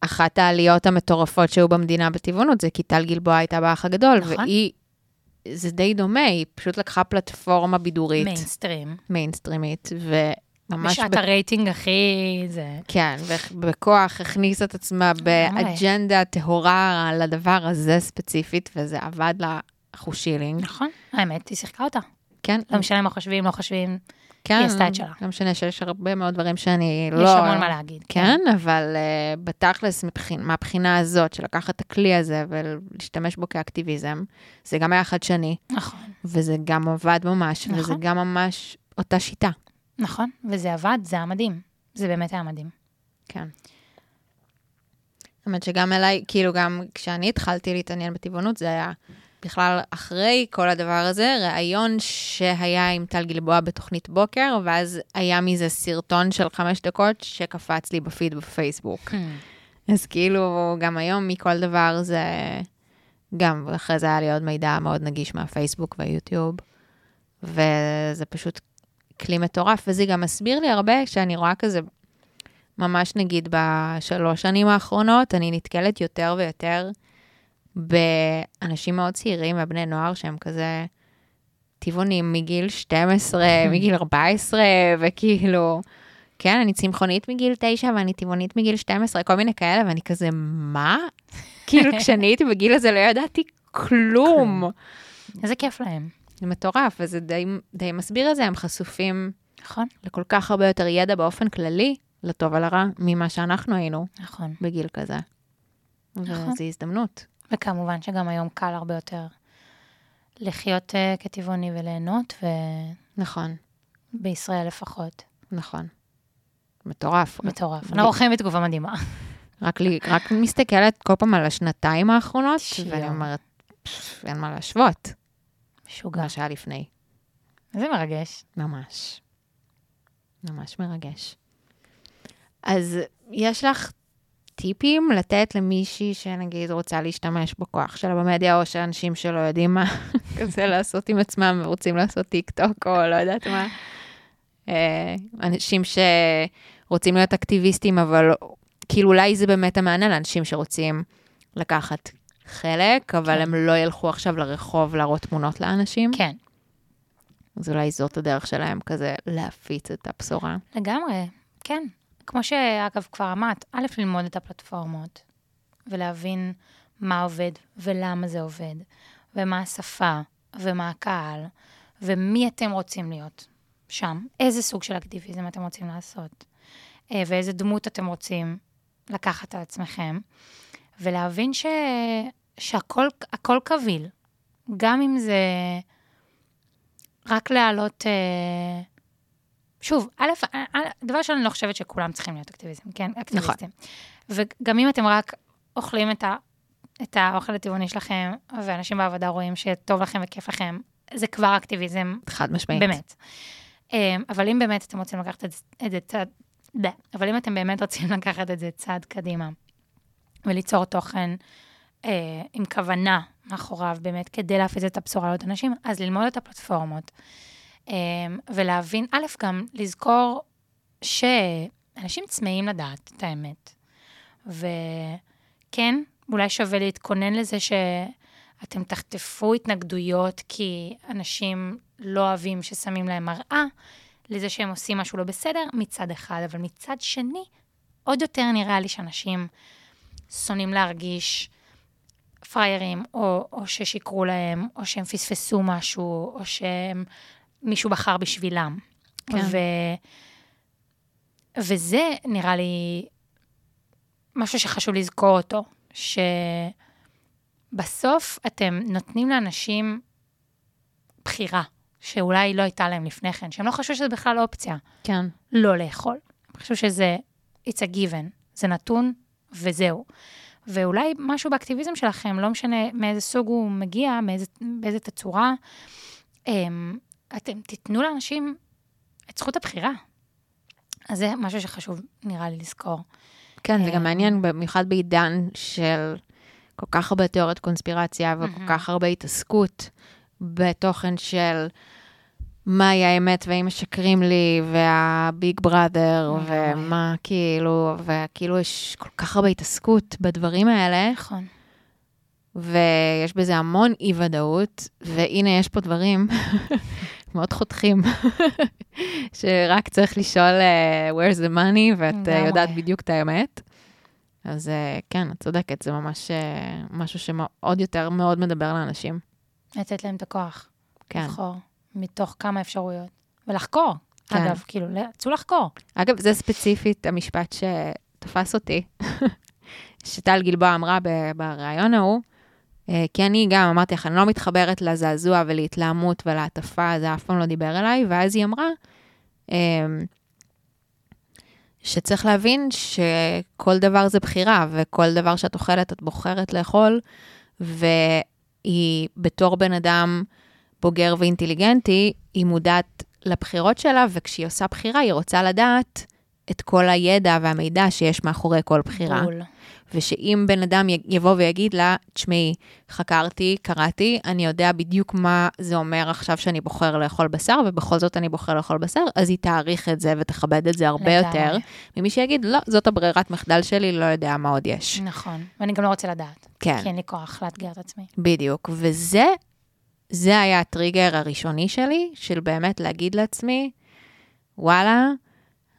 Speaker 3: אחת העליות המטורפות שהיו במדינה בטבעונות זה כי טל גלבוע הייתה באח הגדול,
Speaker 2: נכון.
Speaker 3: והיא, זה די דומה, היא פשוט לקחה פלטפורמה בידורית,
Speaker 2: מיינסטרים.
Speaker 3: מיינסטרימית, וממש...
Speaker 2: בשעת
Speaker 3: ב-
Speaker 2: הרייטינג הכי... זה...
Speaker 3: כן, ובכוח הכניסה את עצמה. באג'נדה טהורה לדבר הזה ספציפית, וזה עבד לה אחושילינג.
Speaker 2: נכון, האמת, היא שיחקה אותה.
Speaker 3: כן,
Speaker 2: לא משנה מה חושבים, לא חושבים,
Speaker 3: כן,
Speaker 2: היא עשתה את שלה.
Speaker 3: לא משנה שיש הרבה מאוד דברים שאני לא...
Speaker 2: יש המון מה להגיד.
Speaker 3: כן, אבל uh, בתכלס, מבחין, מהבחינה הזאת של לקחת את הכלי הזה ולהשתמש בו כאקטיביזם, זה גם היה חדשני,
Speaker 2: נכון,
Speaker 3: וזה גם עבד ממש,
Speaker 2: נכון.
Speaker 3: וזה גם ממש אותה שיטה.
Speaker 2: נכון, וזה עבד, זה היה מדהים. זה באמת היה מדהים.
Speaker 3: כן. האמת שגם אליי, כאילו גם כשאני התחלתי להתעניין בטבעונות, זה היה בכלל אחרי כל הדבר הזה, ראיון שהיה עם טל גלבוע בתוכנית בוקר, ואז היה מזה סרטון של חמש דקות שקפץ לי בפיד בפייסבוק. אז כאילו, גם היום מכל דבר זה... גם, ואחרי זה היה לי עוד מידע מאוד נגיש מהפייסבוק והיוטיוב, וזה פשוט כלי מטורף, וזה גם מסביר לי הרבה, שאני רואה כזה, ממש נגיד בשלוש שנים האחרונות, אני נתקלת יותר ויותר באנשים מאוד צעירים ובני נוער שהם כזה טבעונים מגיל 12, מגיל 14, וכאילו, כן, אני צמחונית מגיל 9 ואני טבעונית מגיל 12, כל מיני כאלה, ואני כזה, מה? כאילו, כשאני הייתי בגיל הזה לא ידעתי כלום.
Speaker 2: איזה כיף להם,
Speaker 3: זה מטורף, וזה די, די מסביר את זה, הם חשופים
Speaker 2: נכון?
Speaker 3: לכל כך הרבה יותר ידע באופן כללי, לטוב ולרע, ממה שאנחנו היינו
Speaker 2: נכון.
Speaker 3: בגיל כזה.
Speaker 2: נכון.
Speaker 3: וזו הזדמנות.
Speaker 2: וכמובן שגם היום קל הרבה יותר לחיות uh, כטבעוני וליהנות,
Speaker 3: נכון,
Speaker 2: ובישראל לפחות.
Speaker 3: נכון. מטורף.
Speaker 2: מטורף. אנחנו חיים בתקופה מדהימה.
Speaker 3: רק, לי, רק מסתכלת כל פעם על השנתיים האחרונות,
Speaker 2: שיו.
Speaker 3: ואני אומרת, "פפ, אין מה להשוות,
Speaker 2: משוגע.
Speaker 3: מה שהיה לפני.
Speaker 2: זה מרגש.
Speaker 3: ממש. ממש מרגש. אז יש לך טיפים לתת למישהי שנגיד רוצה להשתמש בכוח שלה במדיה, או שאנשים שלא יודעים מה כזה לעשות עם עצמם ורוצים לעשות טיק טוק, או לא יודעת מה. אה, אנשים שרוצים להיות אקטיביסטים, אבל כאילו אולי זה באמת המענה לאנשים שרוצים לקחת חלק, אבל
Speaker 2: כן.
Speaker 3: הם לא ילכו עכשיו לרחוב להראות תמונות לאנשים.
Speaker 2: כן,
Speaker 3: אז אולי זאת הדרך שלהם כזה להפיץ את הבשורה.
Speaker 2: לגמרי, כן. כמו שאגב כבר אמרת, א', ללמוד את הפלטפורמות, ולהבין מה עובד ולמה זה עובד, ומה השפה, ומה הקהל, ומי אתם רוצים להיות שם, איזה סוג של אקטיביזם אתם רוצים לעשות, אה, ואיזה דמות אתם רוצים לקחת על עצמכם, ולהבין ש... שהכל הכל קביל, גם אם זה רק להעלות... אה, שוב, א', אה, אה, דבר ראשון, אני לא חושבת שכולם צריכים להיות אקטיביסטים, כן? אקטיביסטים. וגם אם אתם רק אוכלים את, ה, את האוכל הטבעוני שלכם, ואנשים בעבודה רואים שטוב לכם וכיף לכם, זה כבר אקטיביזם,
Speaker 3: חד משמעית.
Speaker 2: באמת. אה, אבל אם באמת אתם רוצים לקחת את זה- צעד, דה, אבל אם אתם באמת רוצים לקחת את זה צעד קדימה, וליצור תוכן אה, עם כוונה מאחוריו, באמת, כדי להפיץ את הבשורה לעוד אנשים, אז ללמוד את הפלטפורמות, ולהבין, א', גם לזכור שאנשים צמאים לדעת את האמת. וכן, אולי שווה להתכונן לזה שאתם תחטפו התנגדויות כי אנשים לא אוהבים ששמים להם מראה, לזה שהם עושים משהו לא בסדר, מצד אחד, אבל מצד שני, עוד יותר נראה לי שאנשים שונאים להרגיש פריירים, או, או ששיקרו להם, או שהם פספסו משהו, או שמישהו בחר בשבילם.
Speaker 3: כן.
Speaker 2: ו... וזה נראה לי משהו שחשוב לזכור אותו, שבסוף אתם נותנים לאנשים בחירה, שאולי לא הייתה להם לפני כן, שהם לא חשבו שזה בכלל אופציה,
Speaker 3: כן.
Speaker 2: לא לאכול. הם חשבו שזה, it's a given, זה נתון וזהו. ואולי משהו באקטיביזם שלכם, לא משנה מאיזה סוג הוא מגיע, מאיזה, באיזה תצורה, הם, אתם תיתנו לאנשים את זכות הבחירה. אז זה משהו שחשוב, נראה לי, לזכור.
Speaker 3: כן, זה גם
Speaker 2: אה,
Speaker 3: מעניין, במיוחד בעידן של כל כך הרבה תיאוריות קונספירציה וכל. כך הרבה התעסקות בתוכן של מהי האמת והאם משקרים לי, והביג בראדר. ומה כאילו, וכאילו יש כל כך הרבה התעסקות בדברים האלה,
Speaker 2: נכון.
Speaker 3: ויש בזה המון אי-ודאות, והנה יש פה דברים מאוד חותכים, שרק צריך לשאול uh, where's the money, ואת uh. יודעת בדיוק את האמת. אז uh, כן, את צודקת, זה ממש uh, משהו שעוד יותר מאוד מדבר לאנשים.
Speaker 2: לתת להם את הכוח.
Speaker 3: כן.
Speaker 2: לבחור מתוך כמה אפשרויות. ולחקור.
Speaker 3: כן.
Speaker 2: אגב, כאילו, צאו לחקור.
Speaker 3: אגב, זה ספציפית המשפט שתפס אותי, שטל גלבוע אמרה בריאיון ההוא, כי אני גם אמרתי לך, אני לא מתחברת לזעזוע ולהתלהמות ולהטפה, זה אף פעם לא דיבר אליי, ואז היא אמרה, אה, שצריך להבין שכל דבר זה בחירה, וכל דבר שאת אוכלת, את בוחרת לאכול, והיא בתור בן אדם בוגר ואינטליגנטי, היא מודעת לבחירות שלה, וכשהיא עושה בחירה, היא רוצה לדעת את כל הידע והמידע שיש מאחורי כל בחירה.
Speaker 2: בול.
Speaker 3: ושאם בן אדם יבוא ויגיד לה, תשמעי, חקרתי, קראתי, אני יודע בדיוק מה זה אומר עכשיו שאני בוחר לאכול בשר, ובכל זאת אני בוחר לאכול בשר, אז היא תעריך את זה ותכבד את זה הרבה
Speaker 2: לגמרי.
Speaker 3: יותר, ממי שיגיד, לא, זאת הברירת מחדל שלי, לא יודע מה עוד יש.
Speaker 2: נכון. ואני גם לא רוצה לדעת.
Speaker 3: כן.
Speaker 2: כי אין לי כוח לאתגר את עצמי.
Speaker 3: בדיוק, וזה, זה היה הטריגר הראשוני שלי, של באמת להגיד לעצמי, וואלה,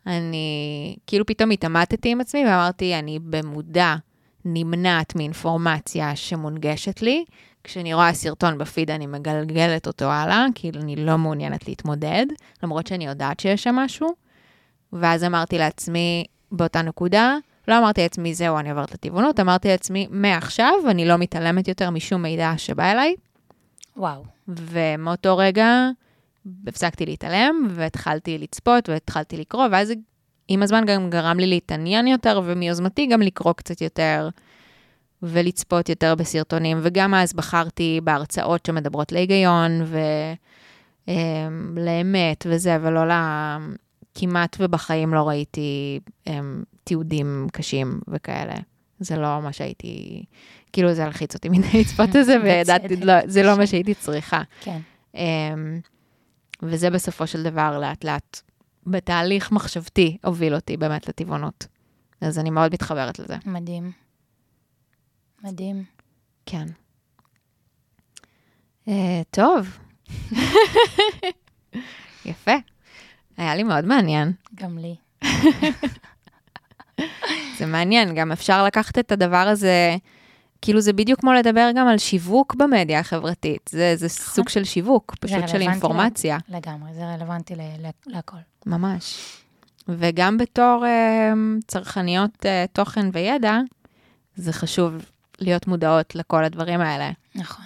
Speaker 3: אני כאילו פתאום התעמתתי עם עצמי ואמרתי, אני במודע נמנעת מאינפורמציה שמונגשת לי. כשאני רואה סרטון בפיד, אני מגלגלת אותו הלאה, כאילו אני לא מעוניינת להתמודד, למרות שאני יודעת שיש שם משהו. ואז אמרתי לעצמי, באותה נקודה, לא אמרתי לעצמי, זהו, אני עוברת לטבעונות, אמרתי לעצמי, מעכשיו אני לא מתעלמת יותר משום מידע שבא אליי,
Speaker 2: וואו.
Speaker 3: ומאותו רגע הפסקתי להתעלם, והתחלתי לצפות, והתחלתי לקרוא, ואז עם הזמן גם גרם לי להתעניין יותר, ומיוזמתי גם לקרוא קצת יותר, ולצפות יותר בסרטונים, וגם אז בחרתי בהרצאות שמדברות להיגיון, ולאמת וזה, ולא ל... כמעט ובחיים לא ראיתי הם, תיעודים קשים וכאלה. זה לא מה שהייתי, כאילו זה הלחיץ אותי מדי לצפות בזה, וידעתי. לא, זה לא מה שהייתי צריכה.
Speaker 2: כן.
Speaker 3: Um, וזה בסופו של דבר לאט לאט, בתהליך מחשבתי, הוביל אותי באמת לטבעונות. אז אני מאוד מתחברת לזה.
Speaker 2: מדהים. מדהים.
Speaker 3: כן. Uh, טוב. יפה. היה לי מאוד מעניין.
Speaker 2: גם לי.
Speaker 3: זה מעניין, גם אפשר לקחת את הדבר הזה, כאילו זה בדיוק כמו לדבר גם על שיווק במדיה החברתית. זה, זה סוג של שיווק, פשוט של אינפורמציה.
Speaker 2: לגמרי, זה רלוונטי להכל.
Speaker 3: ממש. וגם בתור אה, צרכניות אה, תוכן וידע, זה חשוב להיות מודעות לכל הדברים האלה.
Speaker 2: נכון.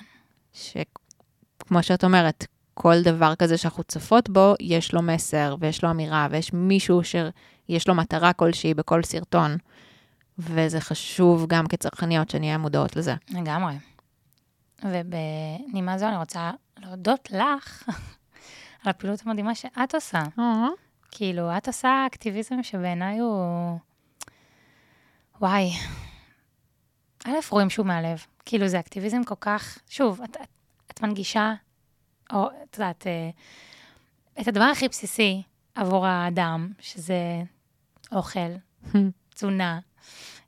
Speaker 3: שכמו שאת אומרת, כל דבר כזה שאנחנו צופות בו, יש לו מסר ויש לו אמירה, ויש מישהו שיש לו מטרה כלשהי בכל סרטון. וזה חשוב גם כצרכניות שנהיה מודעות לזה.
Speaker 2: לגמרי. ובנימה זו אני רוצה להודות לך על הפעילות המדהימה שאת עושה. כאילו, את עושה אקטיביזם שבעיניי הוא... וואי. א', רואים שהוא מהלב. כאילו, זה אקטיביזם כל כך... שוב, את, את, את מנגישה, או את יודעת, אה, את הדבר הכי בסיסי עבור האדם, שזה אוכל, תזונה.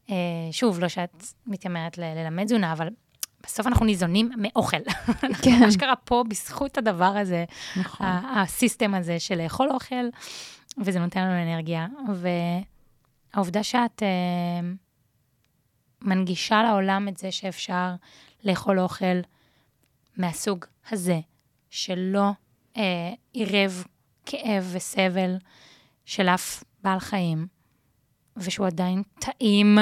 Speaker 2: אה, שוב, לא שאת מתיימרת ל- ללמד תזונה, אבל בסוף אנחנו ניזונים מאוכל. אנחנו
Speaker 3: כן.
Speaker 2: אשכרה פה בזכות הדבר הזה,
Speaker 3: נכון.
Speaker 2: הסיסטם הזה של לאכול אוכל, וזה נותן לנו אנרגיה. והעובדה שאת אה, מנגישה לעולם את זה שאפשר לאכול אוכל מהסוג הזה, שלא אה, עירב כאב וסבל של אף בעל חיים, ושהוא עדיין טעים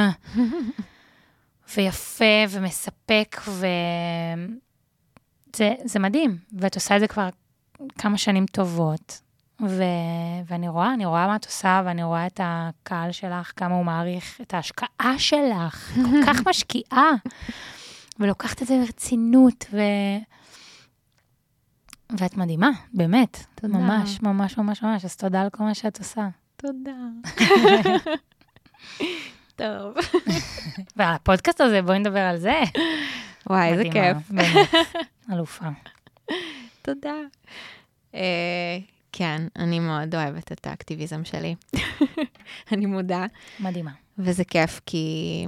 Speaker 2: ויפה ומספק, וזה זה מדהים. ואת עושה את זה כבר כמה שנים טובות. ו... ואני רואה, אני רואה מה את עושה, ואני רואה את הקהל שלך, כמה הוא מעריך את ההשקעה שלך, כל כך משקיעה, ולוקחת את זה ברצינות, ו... ואת מדהימה, באמת.
Speaker 3: תודה.
Speaker 2: ממש, ממש, ממש, ממש. אז תודה על כל מה שאת עושה.
Speaker 3: תודה. טוב.
Speaker 2: והפודקאסט הזה, בואי נדבר על זה.
Speaker 3: וואי, איזה כיף.
Speaker 2: באמת, אלופה.
Speaker 3: תודה. אה, כן, אני מאוד אוהבת את האקטיביזם שלי. אני מודה.
Speaker 2: מדהימה.
Speaker 3: וזה כיף, כי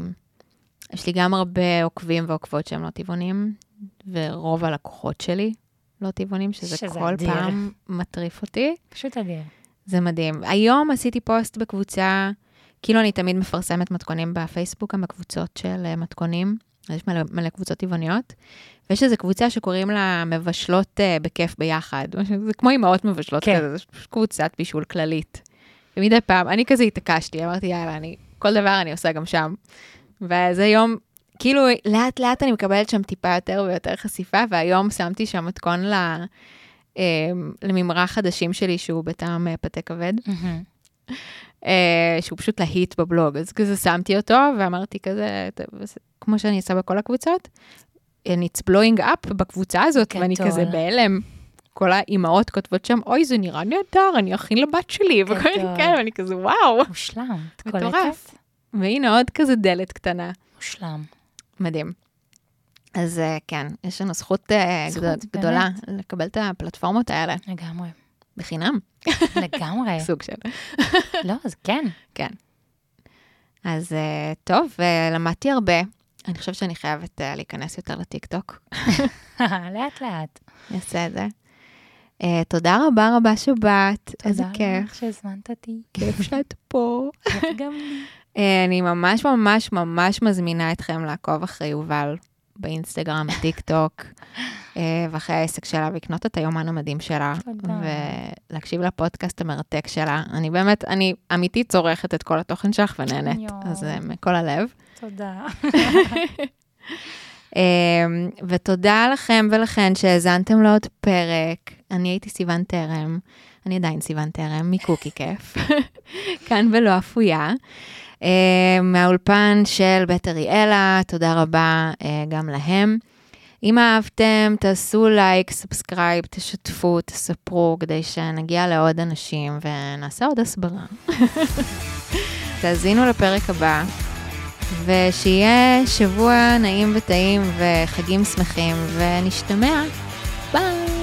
Speaker 3: יש לי גם הרבה עוקבים ועוקבות שהם לא טבעונים, ורוב הלקוחות שלי לא טבעונים, שזה,
Speaker 2: שזה
Speaker 3: כל
Speaker 2: אדיר.
Speaker 3: פעם מטריף אותי.
Speaker 2: פשוט אדיר.
Speaker 3: זה מדהים. היום עשיתי פוסט בקבוצה, כאילו אני תמיד מפרסמת מתכונים בפייסבוק, גם בקבוצות של אה, מתכונים, אז יש מלא, מלא קבוצות טבעוניות, ויש איזו קבוצה שקוראים לה מבשלות uh, בכיף ביחד. זה כמו אימהות מבשלות
Speaker 2: כן.
Speaker 3: כזה, זה קבוצת בישול כללית. ומדי פעם, אני כזה התעקשתי, אמרתי, יאללה, אני, כל דבר אני עושה גם שם. וזה יום, כאילו, לאט לאט אני מקבלת שם טיפה יותר ויותר חשיפה, והיום שמתי שם מתכון ל... אה, לממרח חדשים שלי, שהוא בטעם פתה כבד,
Speaker 2: מהמם.
Speaker 3: אה, שהוא פשוט להיט בבלוג, אז כזה שמתי אותו, ואמרתי כזה, "טוב, אז כמו שאני עושה בכל הקבוצות, and it's blowing up בקבוצה הזאת, ואני
Speaker 2: גדול.
Speaker 3: כזה בהלם. כל האימהות כותבות שם, אוי, זה נראה נהדר, אני אכין לבת שלי, וכל
Speaker 2: גדול.
Speaker 3: כאלה, ואני כזה, וואו,
Speaker 2: מושלם. את
Speaker 3: מטורף. והנה עוד כזה דלת קטנה.
Speaker 2: מושלם.
Speaker 3: מדהים. אז אה, כן, יש לנו זכות, אה,
Speaker 2: זכות,
Speaker 3: גדול-. גדולה לקבל את הפלטפורמות האלה
Speaker 2: לגמרי.
Speaker 3: בחינם,
Speaker 2: לגמרי.
Speaker 3: סוג של.
Speaker 2: לא, אז כן.
Speaker 3: אז אה, טוב, אה, למדתי הרבה. אני חושבת שאני חייבת אה, להיכנס יותר לטיקטוק.
Speaker 2: לאט לאט.
Speaker 3: אני אעשה את זה. אה, תודה רבה רבה שבאת, איזה
Speaker 2: תודה
Speaker 3: כיף.
Speaker 2: לך שהזמנת אותי.
Speaker 3: כיף שאת פה.
Speaker 2: גם לי.
Speaker 3: אה, אני ממש ממש ממש מזמינה אתכם לעקוב אחרי יובל באינסטגרם, טיק טוק, אה, ואחרי העסק שלה, ולקנות את היומן המדהים שלה. ולהקשיב לפודקאסט המרתק שלה. אני באמת, אני אמיתית צורכת את כל התוכן שלך ונהנית. אז אה, מכל הלב.
Speaker 2: תודה.
Speaker 3: אמ, ותודה לכם ולכן שהאזנתם לעוד פרק. אני הייתי סיוון תרם, אני עדיין סיוון תרם, מקוקי כיף, כאן בלאפויה. אמ, מהאולפן של בית אריאלה, תודה רבה אה, גם להם. אם אהבתם, תעשו לייק, subscribe, תשתפו, תספרו, כדי שנגיע לעוד אנשים ונעשה עוד הסברה. תאזינו לפרק הבא. ושיהיה שבוע נעים וטעים וחגים שמחים, ונשתמע. ביי.